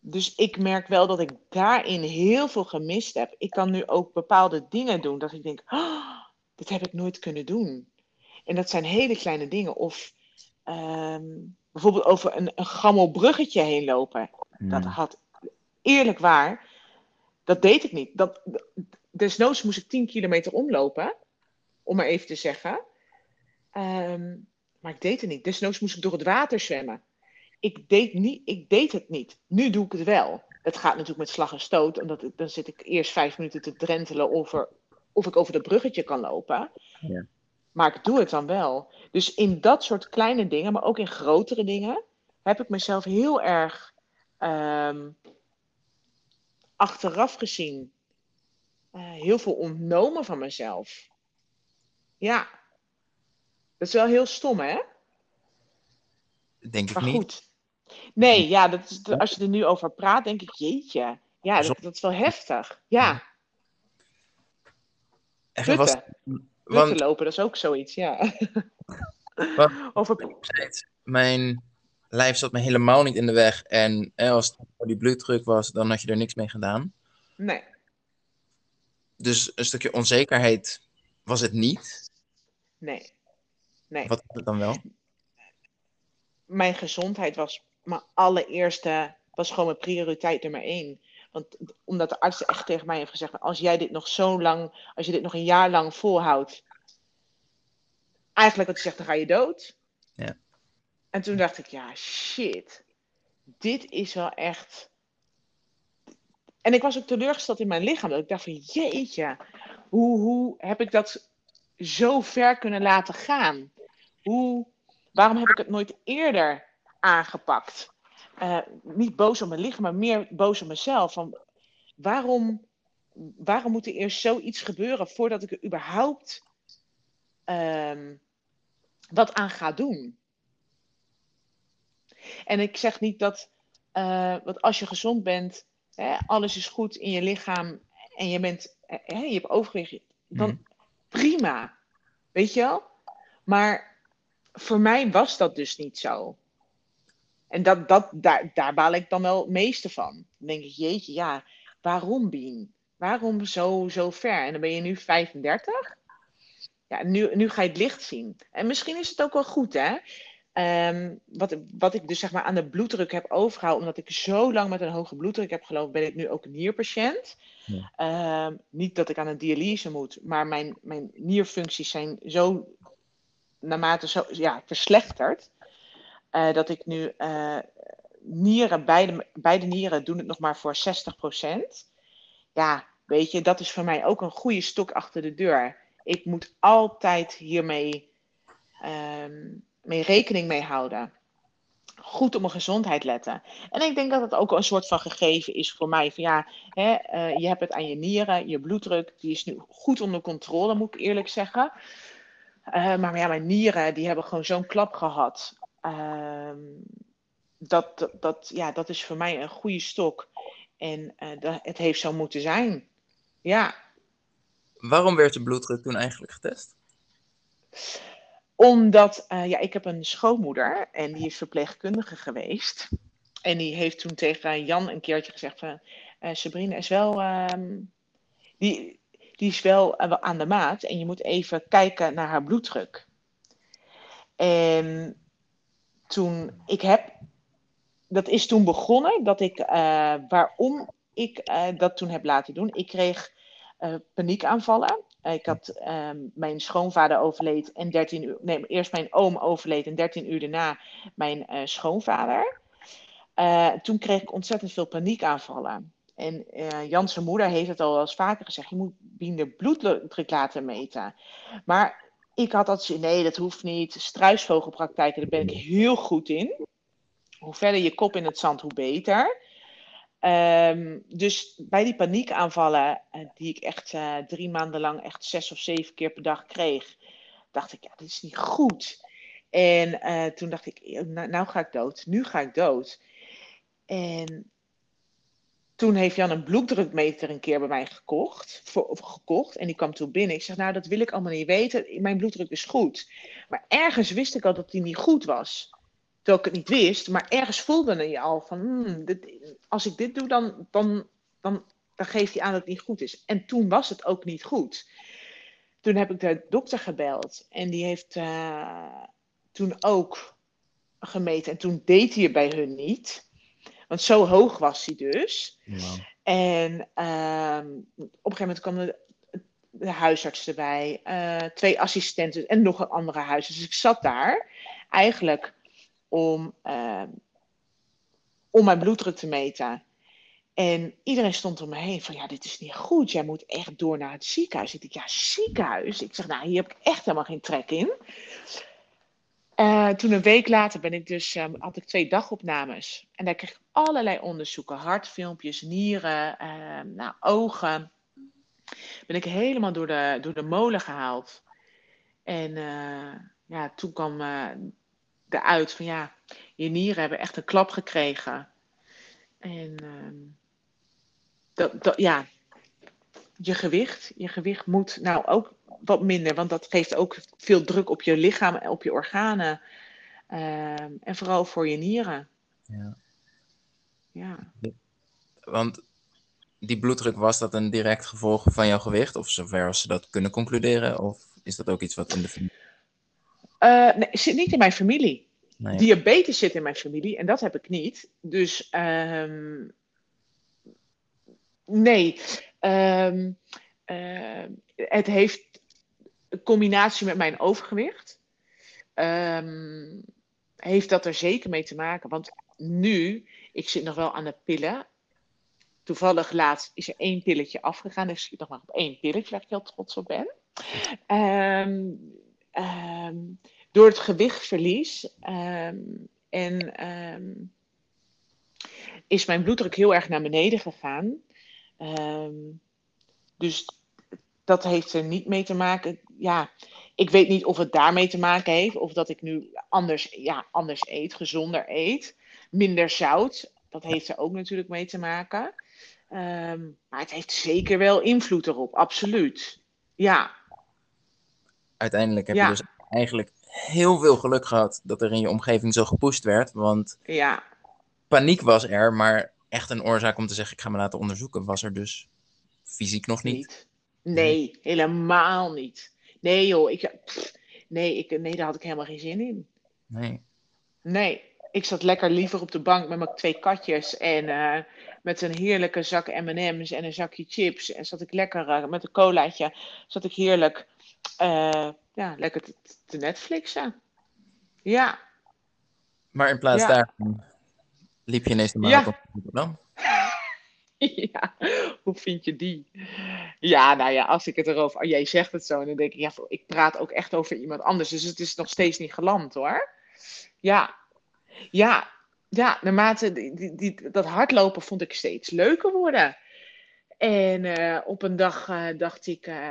dus ik merk wel dat ik daarin heel veel gemist heb. Ik kan nu ook bepaalde dingen doen dat ik denk, "Ah, dit heb ik nooit kunnen doen. En dat zijn hele kleine dingen. Of ehm, bijvoorbeeld over een, een gammel bruggetje heen lopen. Dat Hmm. had, eerlijk waar, dat deed ik niet. Dat, desnoods moest ik 10 kilometer omlopen, om maar even te zeggen. Ehm, maar ik deed het niet. Desnoods moest ik door het water zwemmen. Ik deed, niet, ik deed het niet. Nu doe ik het wel. Het gaat natuurlijk met slag en stoot. Omdat ik, dan zit ik eerst vijf minuten te drentelen over, of ik over dat bruggetje kan lopen. Ja. Maar ik doe het dan wel. Dus in dat soort kleine dingen, maar ook in grotere dingen, heb ik mezelf heel erg ehm, achteraf gezien eh, heel veel ontnomen van mezelf. Ja. Dat is wel heel stom, hè? Denk ik Maar niet. goed. Nee, ja, dat is, als je er nu over praat, denk ik, jeetje. Ja, dat, dat is wel heftig. Ja, En was. Want lopen, dat is ook zoiets, ja. Wat? Over, tijd, mijn lijf zat me helemaal niet in de weg. En eh, als het die bloeddruk was, dan had je er niks mee gedaan. nee, Dus een stukje onzekerheid was het niet. nee, nee. Wat was het dan wel? Mijn gezondheid was mijn allereerste, was gewoon mijn prioriteit nummer één. Want omdat de arts echt tegen mij heeft gezegd, als jij dit nog zo lang, als je dit nog een jaar lang volhoudt, eigenlijk wat hij zegt, dan ga je dood. Ja. En toen dacht ik, ja, shit, dit is wel echt. En ik was ook teleurgesteld in mijn lichaam. Dat ik dacht van, jeetje, hoe, hoe heb ik dat zo ver kunnen laten gaan? Hoe, waarom heb ik het nooit eerder aangepakt? Eh, niet boos op mijn lichaam, maar meer boos op mezelf. Van, waarom, waarom moet er eerst zoiets gebeuren voordat ik er überhaupt ehm, wat aan ga doen? En ik zeg niet dat, eh, want als je gezond bent, hè, alles is goed in je lichaam en je, bent, eh, hè, je hebt overgewicht, dan Mhm. prima. Weet je wel? Maar voor mij was dat dus niet zo. En dat, dat, daar, daar baal ik dan wel het meeste van. Dan denk ik, jeetje, ja, waarom Bien? Waarom zo, zo ver? En dan ben je nu 35? Ja, nu, nu ga je het licht zien. En misschien is het ook wel goed, hè? Ehm, wat, wat ik dus zeg maar aan de bloeddruk heb overgehouden, omdat ik zo lang met een hoge bloeddruk heb gelopen, ben ik nu ook een nierpatiënt. Ja. Ehm, niet dat ik aan een dialyse moet, maar mijn, mijn nierfuncties zijn zo naarmate zo ja, verslechterd. Eh, dat ik nu eh, nieren, beide, nieren doen het nog maar voor 60%. Ja, weet je, dat is voor mij ook een goede stok achter de deur. Ik moet altijd hiermee ehm, mee rekening mee houden. Goed op mijn gezondheid letten. En ik denk dat het ook een soort van gegeven is voor mij. Van ja, hè, eh, je hebt het aan je nieren, je bloeddruk, die is nu goed onder controle, moet ik eerlijk zeggen. Maar ja, mijn nieren, die hebben gewoon zo'n klap gehad. Ehm, dat, dat, ja, dat is voor mij een goede stok. En eh, dat, het heeft zo moeten zijn. Ja, Waarom werd de bloeddruk toen eigenlijk getest? Omdat, eh, ja, ik heb een schoonmoeder en die is verpleegkundige geweest. En die heeft toen tegen Jan een keertje gezegd van, eh Sabrina is wel, ehm, die, die is wel wel aan de maat en je moet even kijken naar haar bloeddruk. En toen, ik heb, dat is toen begonnen, dat ik, eh, waarom ik eh, dat toen heb laten doen. Ik kreeg eh, paniekaanvallen. Ik had ehm, mijn schoonvader overleed en 13 uur, nee, eerst mijn oom overleed en 13 uur daarna mijn schoonvader. Toen kreeg ik ontzettend veel paniekaanvallen. En eh Jan zijn moeder heeft het al wel eens vaker gezegd: je moet Bien de bloeddruk laten meten. Maar ik had dat ze, nee, dat hoeft niet. Struisvogelpraktijken, daar ben ik heel goed in. Hoe verder je kop in het zand, hoe beter. Ehm, dus bij die paniekaanvallen, eh, die ik echt eh, drie maanden lang echt zes of zeven keer per dag kreeg, dacht ik, ja, dit is niet goed. En eh, toen dacht ik, nou, nou ga ik dood. Nu ga ik dood. En toen heeft Jan een bloeddrukmeter een keer bij mij gekocht, gekocht. En die kwam toen binnen. Ik zeg, nou, dat wil ik allemaal niet weten. Mijn bloeddruk is goed. Maar ergens wist ik al dat die niet goed was. Terwijl ik het niet wist. Maar ergens voelde je al van, hmm, dit, als ik dit doe, dan, dan, dan, dan geeft hij aan dat het niet goed is. En toen was het ook niet goed. Toen heb ik de dokter gebeld. En die heeft eh, toen ook gemeten. En toen deed hij het bij hun niet. Want zo hoog was hij dus. En ehm, op een gegeven moment kwam de, de huisarts erbij, eh, twee assistenten en nog een andere huisarts. Dus ik zat daar eigenlijk om, ehm, om mijn bloeddruk te meten. En iedereen stond om me heen van, ja, dit is niet goed. Jij moet echt door naar het ziekenhuis. Ik dacht, ja, ziekenhuis? Ik zeg, nou, hier heb ik echt helemaal geen trek in. Uh, toen een week later ben ik dus, um, had ik twee dagopnames. En daar kreeg ik allerlei onderzoeken. Hartfilmpjes, nieren, uh, nou, ogen. Ben ik helemaal door de, door de molen gehaald. En uh, ja, toen kwam eruit van, ja, je nieren hebben echt een klap gekregen. En ehm, dat, dat, ja, je gewicht, je gewicht moet nou ook wat minder, want dat geeft ook veel druk op je lichaam en op je organen. Ehm, en vooral voor je nieren. Ja. ja. Want die bloeddruk, was dat een direct gevolg van jouw gewicht? Of zover als ze dat kunnen concluderen? Of is dat ook iets wat in de familie... Uh, nee, zit niet in mijn familie. Nee. Diabetes zit in mijn familie en dat heb ik niet. Dus um, nee, um, uh, het heeft een combinatie met mijn overgewicht. Um, heeft dat er zeker mee te maken. Want nu, ik zit nog wel aan de pillen. Toevallig laatst is er één pilletje afgegaan. Dus ik zit nog maar op één pilletje waar ik heel trots op ben. Um, um, door het gewichtverlies en is mijn bloeddruk heel erg naar beneden gegaan. Dus dat heeft er niet mee te maken. Ja, ik weet niet of het daarmee te maken heeft. Of dat ik nu anders, ja, anders eet, gezonder eet. Minder zout. Dat heeft er ook natuurlijk mee te maken. Um, maar het heeft zeker wel invloed erop, absoluut. Ja. Uiteindelijk heb ja. je dus eigenlijk heel veel geluk gehad dat er in je omgeving zo gepusht werd. Want ja. paniek was er, maar echt een oorzaak om te zeggen: ik ga me laten onderzoeken, was er dus fysiek nog niet. niet. Nee, helemaal niet. Nee, joh, ik, pff, nee, ik, nee, daar had ik helemaal geen zin in. Nee. Nee, ik zat lekker liever op de bank met mijn twee katjes en uh, met een heerlijke zak M&M's en een zakje chips. En zat ik lekker uh, met een colaatje, zat ik heerlijk uh, ja, lekker te, te Netflixen. Ja. Maar in plaats ja. daarvan liep je ineens de marathon ja. Rotterdam? ja, hoe vind je die? Ja, nou ja, als ik het erover... Jij zegt het zo en dan denk ik... Ja, ik praat ook echt over iemand anders. Dus het is nog steeds niet geland, hoor. Ja. Ja. Ja, naarmate die, die, dat hardlopen vond ik steeds leuker worden. En uh, op een dag uh, dacht ik... Uh,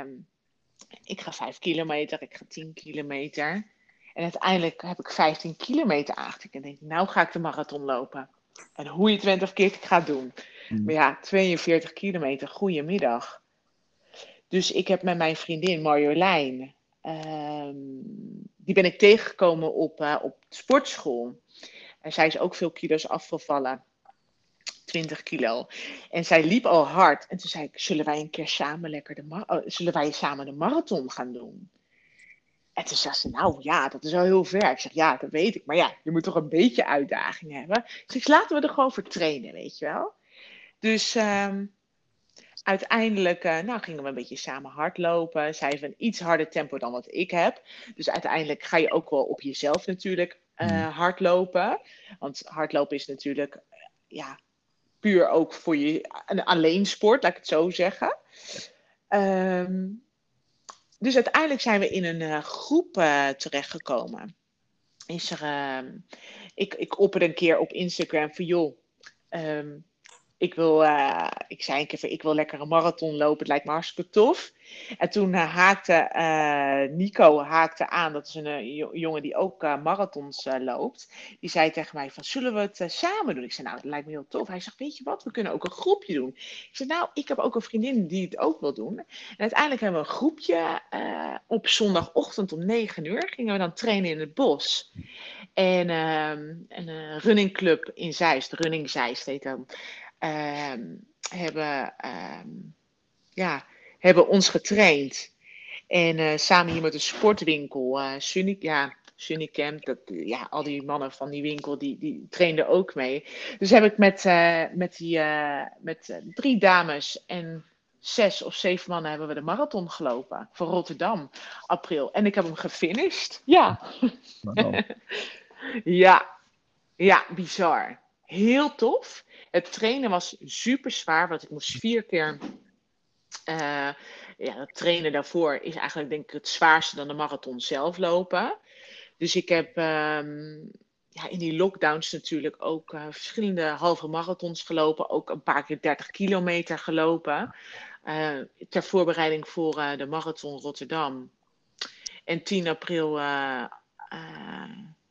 ik ga 5 kilometer, ik ga 10 kilometer. En uiteindelijk heb ik 15 kilometer aangetikt. En denk, nou ga ik de marathon lopen. En hoe je het went of keert, ik ga het doen. Mm. Maar ja, 42 kilometer, goedemiddag. Dus ik heb met mijn vriendin Marjolein, um, die ben ik tegengekomen op, uh, op sportschool. En zij is ook veel kilo's afgevallen. 20 kilo. En zij liep al hard. En toen zei ik, zullen wij een keer samen lekker de, oh, zullen wij samen de marathon gaan doen? En toen zei ze, nou ja, dat is al heel ver. Ik zeg, ja, dat weet ik. Maar ja, je moet toch een beetje uitdaging hebben. Ik zeg, laten we er gewoon voor trainen, weet je wel. Dus um, uiteindelijk uh, nou, gingen we een beetje samen hardlopen. Zij heeft een iets harder tempo dan wat ik heb. Dus uiteindelijk ga je ook wel op jezelf natuurlijk uh, hardlopen. Want hardlopen is natuurlijk, ja, puur ook voor je een alleen sport, laat ik het zo zeggen. Um, dus uiteindelijk zijn we in een uh, groep uh, terechtgekomen. Is er, uh, ik, ik opperde een keer op Instagram van joh, um, ik wil, uh, ik zei een keer ik wil lekker een marathon lopen, het lijkt me hartstikke tof. En toen uh, haakte uh, Nico haakte aan, dat is een jongen die ook marathons loopt. Die zei tegen mij van, zullen we het samen doen? Ik zei, nou, dat lijkt me heel tof. Hij zegt, weet je wat, we kunnen ook een groepje doen. Ik zei, nou, ik heb ook een vriendin die het ook wil doen. En uiteindelijk hebben we een groepje op zondagochtend om 9 uur. Gingen we dan trainen in het bos. En ehm, een runningclub in Zeist, Running Zeist heet um, hebben, um, ja, hebben ons getraind. En uh, samen hier met een sportwinkel, uh, Sunny, ja, Sunnycamp, dat, ja, al die mannen van die winkel, die, die trainden ook mee. Dus heb ik met, uh, met, die, met drie dames en zes of zeven mannen hebben we de marathon gelopen voor Rotterdam, april. En ik heb hem gefinished. Ja. Wow. ja, ja, bizar. Heel tof. Het trainen was super zwaar, want ik moest vier keer. Uh, ja, trainen daarvoor is eigenlijk denk ik het zwaarste dan de marathon zelf lopen. Dus ik heb um, ja, in die lockdowns natuurlijk ook uh, verschillende halve marathons gelopen. Ook een paar keer 30 kilometer gelopen. Uh, ter voorbereiding voor de marathon Rotterdam. En 10 april,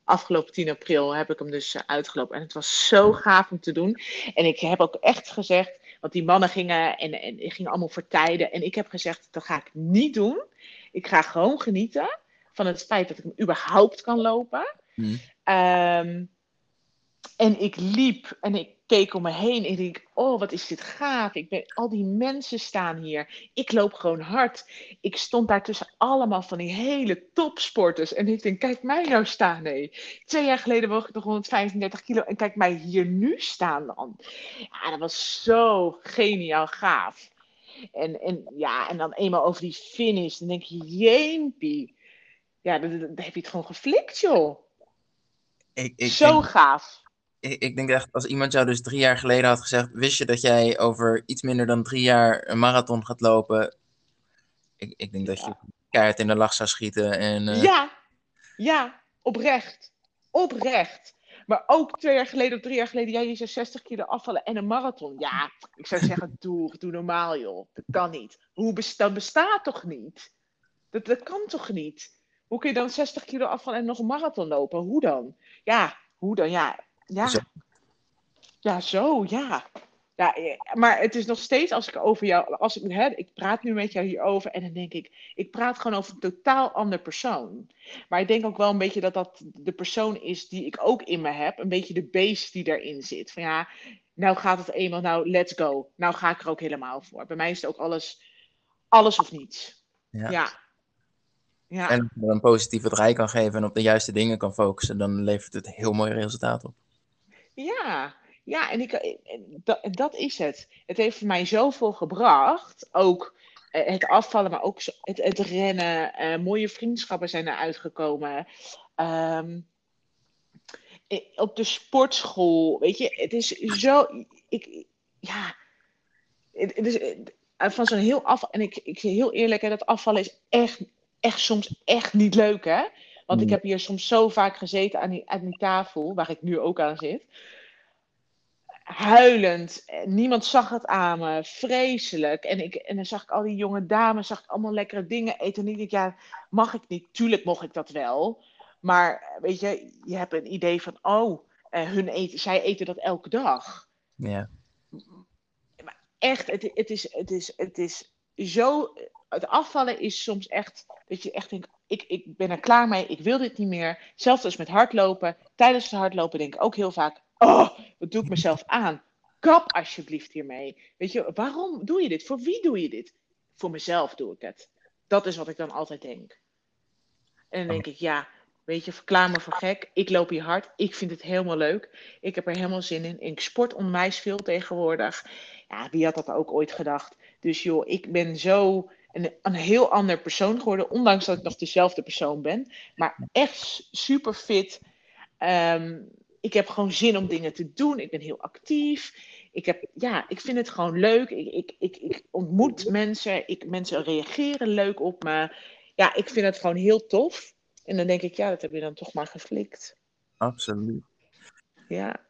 afgelopen 10 april, heb ik hem dus uitgelopen. En het was zo gaaf om te doen. En ik heb ook echt gezegd, want die mannen gingen en, en gingen allemaal voor tijden. En ik heb gezegd, dat ga ik niet doen. Ik ga gewoon genieten van het feit dat ik hem überhaupt kan lopen. Mm. Um, en ik liep en ik keek om me heen en ik denk, oh wat is dit gaaf. Ik ben, al die mensen staan hier. Ik loop gewoon hard. Ik stond daar tussen allemaal van die hele topsporters. En ik denk, kijk mij nou staan. Nee. Twee jaar geleden woog ik nog 135 kilo. En kijk mij hier nu staan dan. Ja, dat was zo geniaal gaaf. En, en, ja, en dan eenmaal over die finish. Dan denk je, jeempie. Ja, dan, dan heb je het gewoon geflikt, joh. Ik, ik, Zo gaaf. Ik, ik, denk echt, als iemand jou dus drie jaar geleden had gezegd, wist je dat jij over iets minder dan drie jaar een marathon gaat lopen? Ik, ik denk dat je keihard in de lach zou schieten. En, uh... Ja, ja, oprecht. Oprecht. Maar ook twee jaar geleden of drie jaar geleden, jij je 60 kilo afvallen en een marathon. Ja, ik zou zeggen, doe, doe normaal joh. Dat kan niet. Hoe bestaat, dat bestaat toch niet? Dat, dat kan toch niet? Hoe kun je dan 60 kilo afvallen en nog een marathon lopen? Hoe dan? Ja, hoe dan? Ja, ja. Zo. Ja, zo, ja. Ja, maar het is nog steeds als ik over jou, als ik, hè, ik praat nu met jou hierover en dan denk ik, ik praat gewoon over een totaal ander persoon. Maar ik denk ook wel een beetje dat dat de persoon is die ik ook in me heb, een beetje de beest die daarin zit. Van ja, nou gaat het eenmaal, nou let's go. Nou ga ik er ook helemaal voor. Bij mij is het ook alles, alles of niets. Ja. ja. Ja. En als je een positieve draai kan geven en op de juiste dingen kan focussen, dan levert het heel mooi resultaat op. Ja, ja en ik, dat, dat is het. Het heeft mij zoveel gebracht. Ook eh, het afvallen, maar ook het, het rennen. Mooie vriendschappen zijn eruit gekomen. Um, op de sportschool, weet je, het is zo. Ik, ja, het, is eh, van zo'n heel afval. En ik, ik heel eerlijk, hè, dat afvallen is echt echt soms echt niet leuk, hè? Want ik mm. heb hier soms zo vaak gezeten aan die, aan die tafel, waar ik nu ook aan zit. Huilend. Niemand zag het aan me. Vreselijk. En, ik, en dan zag ik al die jonge dames, zag ik allemaal lekkere dingen eten. En ik dacht, ja, mag ik niet? Tuurlijk mocht ik dat wel. Maar weet je, je hebt een idee van, oh, uh, hun eten, zij eten dat elke dag. Ja. Maar echt, het, het, is, het, is, het is zo. Het afvallen is soms echt dat je echt denkt, ik, ik ben er klaar mee, ik wil dit niet meer. Zelfs als met hardlopen. Tijdens het hardlopen denk ik ook heel vaak, oh, wat doe ik mezelf aan? Kap alsjeblieft hiermee. Weet je, waarom doe je dit? Voor wie doe je dit? Voor mezelf doe ik het. Dat is wat ik dan altijd denk. En dan denk ik, ja, weet je, verklaar me voor gek. Ik loop hier hard. Ik vind het helemaal leuk. Ik heb er helemaal zin in. Ik sport onwijs veel tegenwoordig. Ja, wie had dat ook ooit gedacht? Dus joh, ik ben zo een, een heel ander persoon geworden, ondanks dat ik nog dezelfde persoon ben. Maar echt super fit. Ehm, ik heb gewoon zin om dingen te doen. Ik ben heel actief. Ik, heb, ja, ik vind het gewoon leuk. Ik, ik, ik, ik ontmoet mensen. Ik, mensen reageren leuk op me. Ja, ik vind het gewoon heel tof. En dan denk ik, ja, dat heb je dan toch maar geflikt. Absoluut. Ja.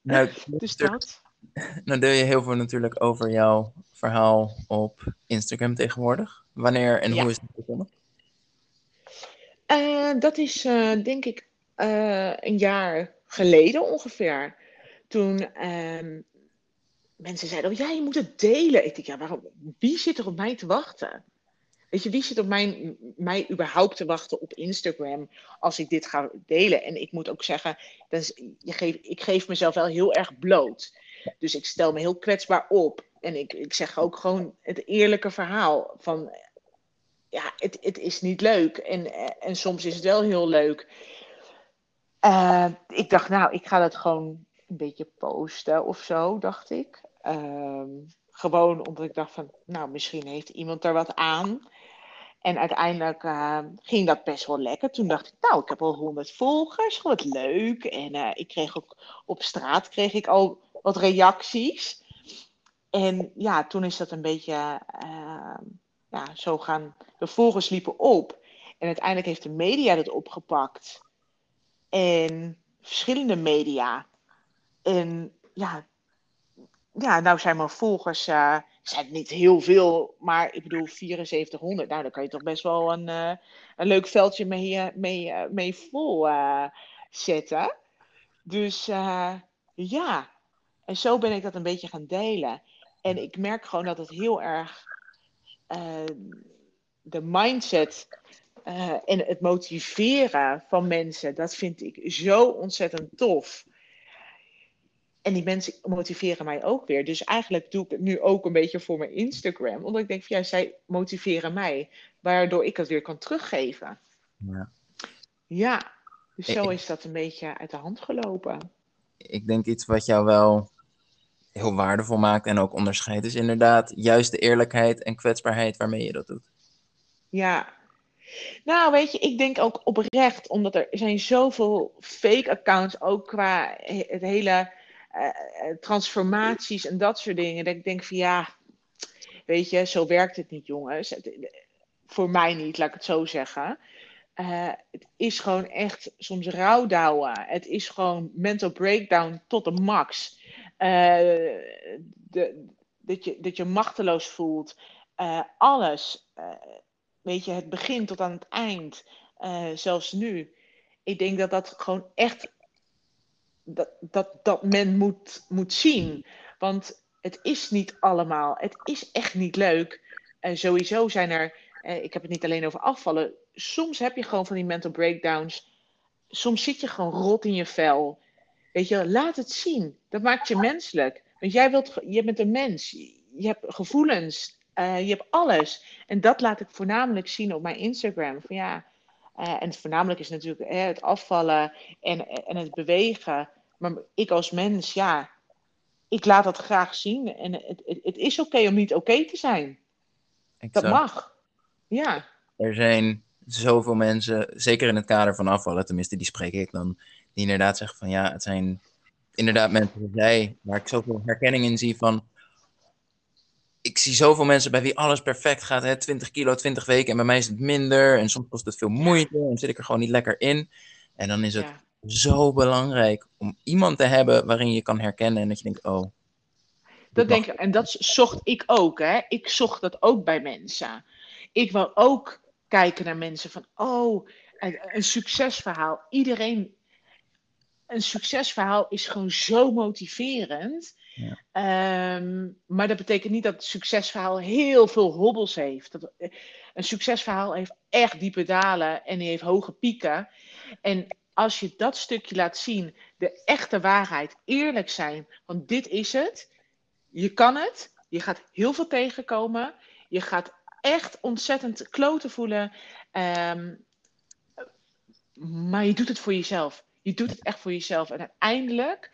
Nou, dus dat. Nou deel je heel veel natuurlijk over jouw verhaal op Instagram tegenwoordig. Wanneer en hoe is het begonnen? Uh, dat is uh, denk ik uh, een jaar geleden ongeveer. Toen ehm, mensen zeiden, oh ja, je moet het delen. Ik dacht, ja, waarom, wie zit er op mij te wachten? Weet je, wie zit op mij, mij überhaupt te wachten op Instagram als ik dit ga delen? En ik moet ook zeggen, dat is, je geef, ik geef mezelf wel heel erg bloot. Dus ik stel me heel kwetsbaar op. En ik, ik zeg ook gewoon het eerlijke verhaal van ja, het, het is niet leuk. En, en soms is het wel heel leuk. Uh, ik dacht, nou, ik ga dat gewoon een beetje posten of zo, dacht ik. Uh, gewoon omdat ik dacht van, nou, misschien heeft iemand er wat aan. En uiteindelijk uh, ging dat best wel lekker. Toen dacht ik, nou, ik heb al 100 volgers, wat leuk. En uh, ik kreeg ook op straat kreeg ik al wat reacties. En ja, toen is dat een beetje uh, ja, zo gaan. De volgers liepen op. En uiteindelijk heeft de media dat opgepakt. En verschillende media. En ja, ja nou zijn mijn volgers uh, zijn niet heel veel, maar ik bedoel 7400. Nou, dan kan je toch best wel een, uh, een leuk veldje mee, mee, mee vol zetten. Dus ja, en zo ben ik dat een beetje gaan delen. En ik merk gewoon dat het heel erg de mindset uh, en het motiveren van mensen, dat vind ik zo ontzettend tof. En die mensen motiveren mij ook weer. Dus eigenlijk doe ik het nu ook een beetje voor mijn Instagram. Omdat ik denk van ja, zij motiveren mij. Waardoor ik het weer kan teruggeven. Ja, ja dus zo is dat een beetje uit de hand gelopen. Ik denk iets wat jou wel heel waardevol maakt en ook onderscheidt, is inderdaad juist de eerlijkheid en kwetsbaarheid waarmee je dat doet. Ja, nou, weet je, ik denk ook oprecht, omdat er zijn zoveel fake accounts, ook qua het hele uh, transformaties en dat soort dingen. Dat ik denk van ja, weet je, zo werkt het niet, jongens. voor mij niet, laat ik het zo zeggen. Het is gewoon echt soms rouwdouwen. Het is gewoon mental breakdown tot de max. De, dat, je, dat je machteloos voelt. alles weet je, het begin tot aan het eind, zelfs nu. Ik denk dat dat gewoon echt, dat, dat, dat men moet, moet zien. Want het is niet allemaal, het is echt niet leuk. En sowieso zijn er, eh, ik heb het niet alleen over afvallen, soms heb je gewoon van die mental breakdowns. Soms zit je gewoon rot in je vel. Weet je, laat het zien. Dat maakt je menselijk. Want jij wilt, je bent een mens. Je hebt gevoelens. Uh, je hebt alles. En dat laat ik voornamelijk zien op mijn Instagram. Van ja, uh, en voornamelijk is natuurlijk hè, het afvallen en, en het bewegen. Maar ik als mens, ja, ik laat dat graag zien. En het, het, het is oké okay om niet oké okay te zijn. Exact. Dat mag. Ja. Er zijn zoveel mensen, zeker in het kader van afvallen, tenminste die spreek ik dan, die inderdaad zeggen van ja, het zijn inderdaad mensen zoals jij, waar ik zoveel herkenning in zie van ik zie zoveel mensen bij wie alles perfect gaat. Hè? 20 kilo, 20 weken. En bij mij is het minder. En soms kost het veel moeite. En zit ik er gewoon niet lekker in. En dan is het zo belangrijk om iemand te hebben waarin je kan herkennen. En dat je denkt, oh. Dat denk ik. En dat zocht ik ook. Hè? Ik zocht dat ook bij mensen. Ik wil ook kijken naar mensen van, oh, een succesverhaal. Iedereen. Een succesverhaal is gewoon zo motiverend. Ja. Ehm, maar dat betekent niet dat het succesverhaal heel veel hobbels heeft. Dat, eh, een succesverhaal heeft echt diepe dalen en die heeft hoge pieken. En als je dat stukje laat zien, de echte waarheid, eerlijk zijn, want dit is het. Je kan het, je gaat heel veel tegenkomen, je gaat echt ontzettend kloten voelen. Um, maar je doet het voor jezelf. Je doet het echt voor jezelf. En uiteindelijk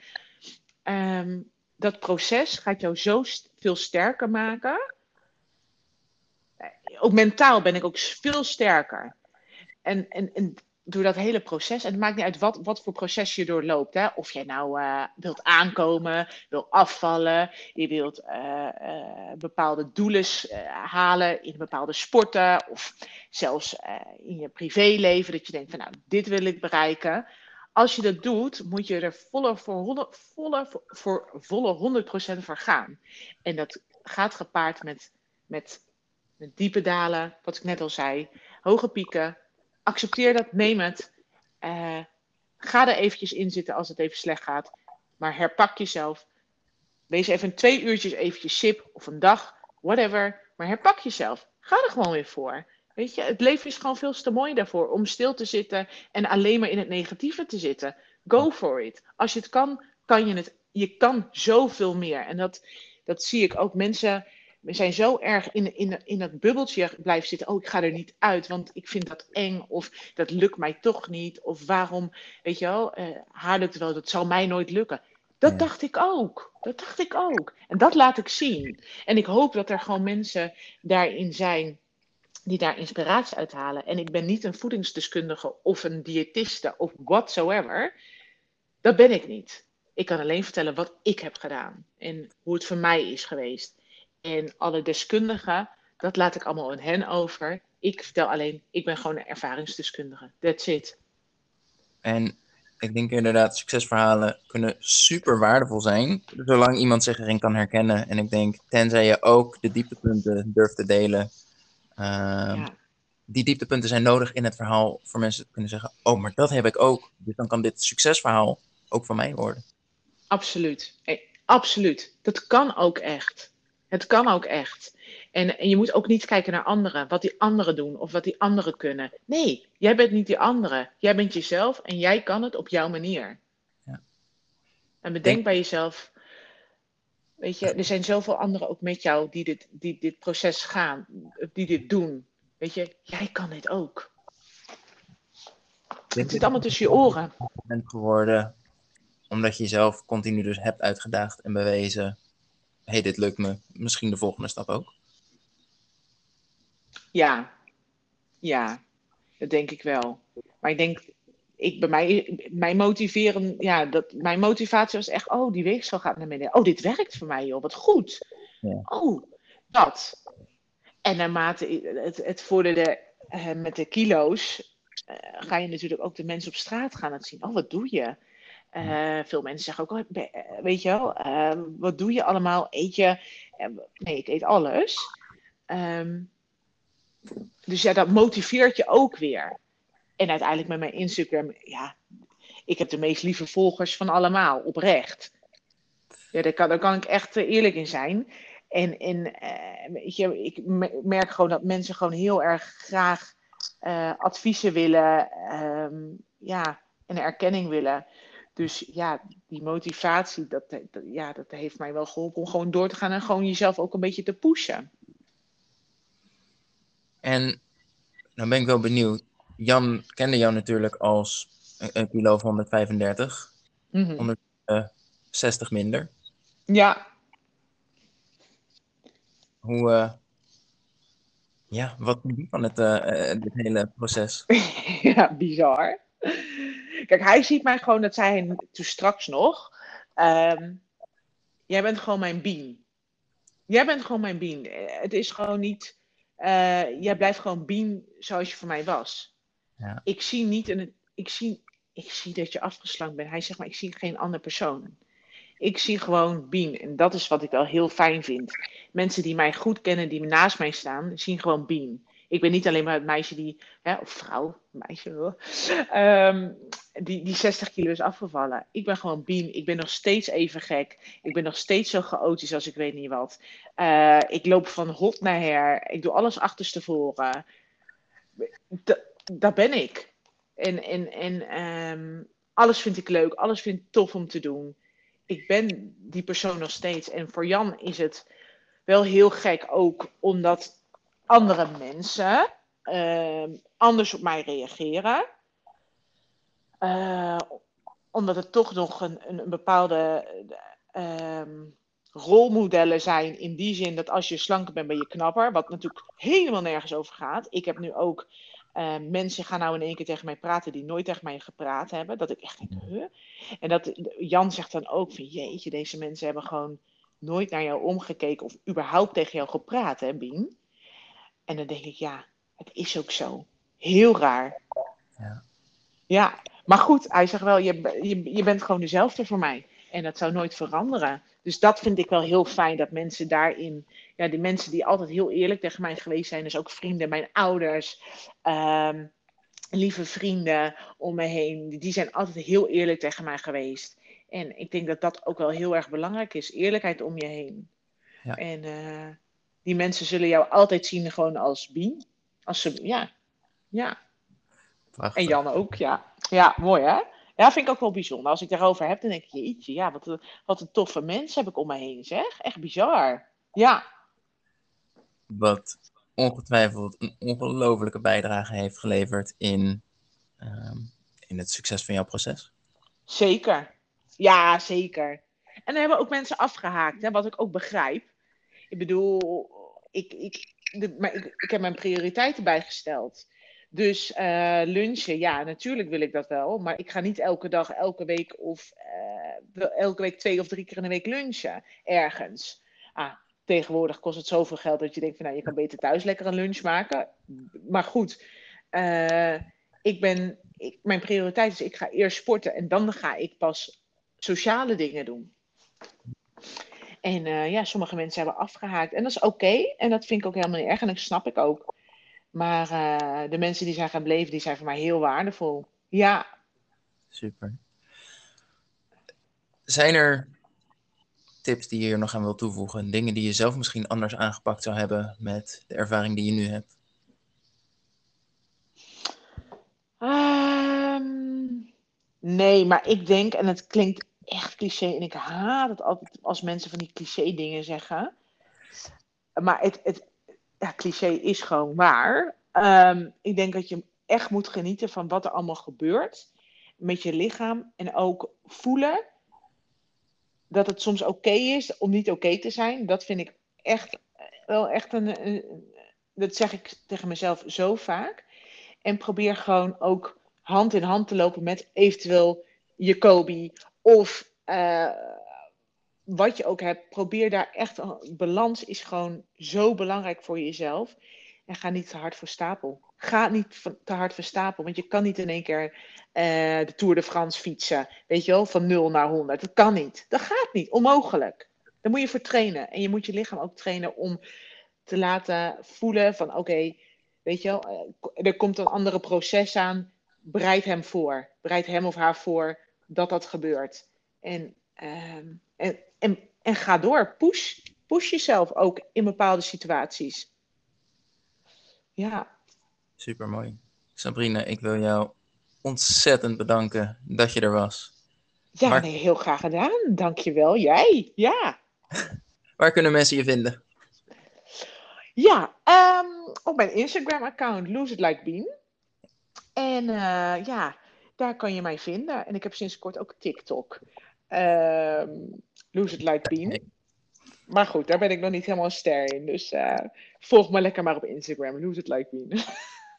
um, dat proces gaat jou zo veel sterker maken. Ook mentaal ben ik ook veel sterker. En, en, en door dat hele proces, en het maakt niet uit wat, wat voor proces je doorloopt. Hè? Of jij nou uh, wilt aankomen, wil afvallen, je wilt uh, bepaalde doelen halen in bepaalde sporten, of zelfs in je privéleven, dat je denkt van nou, dit wil ik bereiken. Als je dat doet, moet je er volle voor, volle, voor volle 100% voor gaan. En dat gaat gepaard met, met, met diepe dalen, wat ik net al zei, hoge pieken. Accepteer dat, neem het. Uh, ga er eventjes in zitten als het even slecht gaat. Maar herpak jezelf. Wees even twee uurtjes eventjes sip of een dag, whatever. Maar herpak jezelf. Ga er gewoon weer voor. Weet je, het leven is gewoon veel te mooi daarvoor om stil te zitten en alleen maar in het negatieve te zitten. Go for it. Als je het kan, kan je het. Je kan zoveel meer. En dat, dat zie ik ook. Mensen zijn zo erg in, in, in dat bubbeltje blijven zitten. Oh, ik ga er niet uit, want ik vind dat eng. Of dat lukt mij toch niet. Of waarom, weet je wel, uh, haar lukt wel, dat zal mij nooit lukken. Dat dacht ik ook. Dat dacht ik ook. En dat laat ik zien. En ik hoop dat er gewoon mensen daarin zijn die daar inspiratie uithalen. En ik ben niet een voedingsdeskundige of een diëtiste of whatsoever. Dat ben ik niet. Ik kan alleen vertellen wat ik heb gedaan en hoe het voor mij is geweest. En alle deskundigen, dat laat ik allemaal aan hen over. Ik vertel alleen, ik ben gewoon een ervaringsdeskundige. That's it. En ik denk inderdaad, succesverhalen kunnen super waardevol zijn, zolang iemand zich erin kan herkennen. En ik denk, tenzij je ook de dieptepunten durft te delen, uh, die dieptepunten zijn nodig in het verhaal voor mensen te kunnen zeggen, oh, maar dat heb ik ook. Dus dan kan dit succesverhaal ook van mij worden. Absoluut. Eh, absoluut. Dat kan ook echt. Het kan ook echt. En, en je moet ook niet kijken naar anderen, wat die anderen doen of wat die anderen kunnen. Nee, jij bent niet die anderen. Jij bent jezelf en jij kan het op jouw manier. Ja. En bedenk bij jezelf, weet je, er zijn zoveel anderen ook met jou die dit, die dit proces gaan, die dit doen. Weet je, jij kan dit ook. Het zit allemaal tussen je oren. bent geworden omdat je jezelf continu dus hebt uitgedaagd en bewezen, hey, dit lukt me. Misschien de volgende stap ook. Ja, ja, dat denk ik wel. Maar ik denk, ik, bij mij, mijn motiveren, ja, dat, mijn motivatie was echt, oh, die weegschaal gaat naar beneden. Oh, dit werkt voor mij, joh, wat goed. Ja. Oh, dat. En naarmate het, het vorderde uh, met de kilo's, uh, ga je natuurlijk ook de mensen op straat gaan laten zien. Oh, wat doe je? Uh, veel mensen zeggen ook, oh, weet je wel, wat doe je allemaal? Eet je? nee, ik eet alles. Um, dus ja, dat motiveert je ook weer. En uiteindelijk met mijn Instagram, ja, ik heb de meest lieve volgers van allemaal, oprecht. Ja, daar kan, daar kan ik echt eh, eerlijk in zijn. En, en weet je, ik merk gewoon dat mensen gewoon heel erg graag uh, adviezen willen, um, ja, en erkenning willen. Dus ja, die motivatie, dat, dat, ja, dat heeft mij wel geholpen om gewoon door te gaan en gewoon jezelf ook een beetje te pushen. En dan ben ik wel benieuwd. Jan kende jou natuurlijk als een, kilo of 135. Mm 160 minder. Ja. Hoe, uh, ja, wat van het, uh, dit hele proces? ja, bizar. Kijk, hij ziet mij gewoon, dat zei hij toen straks nog. Um, jij bent gewoon mijn beam. Jij bent gewoon mijn beam. Het is gewoon niet uh, jij blijft gewoon beam zoals je voor mij was. Ik zie niet een, ik zie, ik zie dat je afgeslankt bent. Hij zegt maar, ik zie geen andere persoon. Ik zie gewoon Beam. En dat is wat ik wel heel fijn vind. Mensen die mij goed kennen, die naast mij staan, zien gewoon Beam. Ik ben niet alleen maar het meisje die, hè, of vrouw, meisje, um, die, die 60 kilo is afgevallen. Ik ben gewoon Beam. Ik ben nog steeds even gek. Ik ben nog steeds zo chaotisch als ik weet niet wat. Uh, ik loop van hot naar her. Ik doe alles achterstevoren. Dat, dat ben ik. En, en, en um, alles vind ik leuk. Alles vind ik tof om te doen. Ik ben die persoon nog steeds. En voor Jan is het wel heel gek ook, omdat andere mensen uh, anders op mij reageren. Uh, omdat het toch nog een, een, bepaalde uh, rolmodellen zijn. In die zin dat als je slanker bent, ben je knapper. Wat natuurlijk helemaal nergens over gaat. Ik heb nu ook ehm, mensen gaan nou in één keer tegen mij praten die nooit tegen mij gepraat hebben. Dat ik echt denk, huh? En dat Jan zegt dan ook van jeetje, deze mensen hebben gewoon nooit naar jou omgekeken of überhaupt tegen jou gepraat, hè, Bien? En dan denk ik, ja, het is ook zo. Heel raar. Ja. Ja, maar goed, hij zegt wel, je, je, je bent gewoon dezelfde voor mij. En dat zou nooit veranderen. Dus dat vind ik wel heel fijn, dat mensen daarin, ja, die mensen die altijd heel eerlijk tegen mij geweest zijn, dus ook vrienden, mijn ouders, um, lieve vrienden om me heen, die zijn altijd heel eerlijk tegen mij geweest. En ik denk dat dat ook wel heel erg belangrijk is, eerlijkheid om je heen. Ja. En uh, die mensen zullen jou altijd zien gewoon als Bien. Als ze, ja, ja. Prachtig. En Jan ook, ja. Ja, mooi hè? Ja, vind ik ook wel bijzonder. Als ik daarover heb, dan denk ik, jeetje, ja, wat een, wat een toffe mens heb ik om me heen, zeg. Echt bizar. Ja. Wat ongetwijfeld een ongelofelijke bijdrage heeft geleverd in, um, in het succes van jouw proces. Zeker. Ja, zeker. En er hebben ook mensen afgehaakt, hè, wat ik ook begrijp. Ik bedoel, ik, ik, de, maar ik, ik heb mijn prioriteiten bijgesteld. Dus uh, lunchen, ja, natuurlijk wil ik dat wel. Maar ik ga niet elke dag, elke week of uh, elke week twee of drie keer in de week lunchen ergens. Ah, tegenwoordig kost het zoveel geld dat je denkt van nou, je kan beter thuis lekker een lunch maken. Maar goed, uh, ik ben, ik, mijn prioriteit is ik ga eerst sporten en dan ga ik pas sociale dingen doen. En ja, sommige mensen hebben afgehaakt. En dat is oké. En dat vind ik ook helemaal niet erg. En dat snap ik ook. Maar uh, de mensen die zijn gebleven, die zijn voor mij heel waardevol. Ja. Super. Zijn er tips die je hier nog aan wil toevoegen? Dingen die je zelf misschien anders aangepakt zou hebben met de ervaring die je nu hebt? Um, nee, maar ik denk, en het klinkt echt cliché, en ik haat het altijd als mensen van die cliché dingen zeggen. Maar het, het ja, cliché is gewoon waar. Um, ik denk dat je echt moet genieten van wat er allemaal gebeurt met je lichaam. En ook voelen dat het soms oké is om niet oké te zijn. Dat vind ik echt wel echt een, Dat zeg ik tegen mezelf zo vaak. En probeer gewoon ook hand in hand te lopen met eventueel je Kobe of uh, wat je ook hebt. Probeer daar echt. Balans is gewoon zo belangrijk voor jezelf. En ga niet te hard voor stapel. Ga niet te hard voor stapel, want je kan niet in één keer uh, de Tour de France fietsen. Weet je wel, van 0 naar 100. Dat kan niet. Dat gaat niet. Onmogelijk. Daar moet je voor trainen. En je moet je lichaam ook trainen om te laten voelen van oké, weet je wel, er komt een andere proces aan. Bereid hem voor. Bereid hem of haar voor dat dat gebeurt. En, uh, en, en, en ga door. Push. Push jezelf ook in bepaalde situaties. Ja. Super mooi. Sabrina, ik wil jou ontzettend bedanken dat je er was. Ja, Waar... nee, heel graag gedaan. Dankjewel. Jij, ja. Waar kunnen mensen je vinden? Ja, um, op mijn Instagram-account Lose It Like Bean. En uh, ja, daar kan je mij vinden. En ik heb sinds kort ook TikTok. Um, Lose It Like Bean. Maar goed, daar ben ik nog niet helemaal een ster in. Dus uh, volg me lekker maar op Instagram. Lose It Like Bean.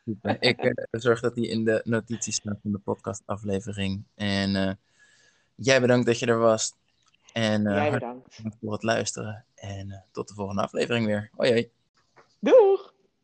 Super. Ik uh, zorg dat die in de notities staat van de podcastaflevering. En uh, jij bedankt dat je er was. En jij bedankt voor het luisteren. En tot de volgende aflevering weer. Hoi hoi. Doei!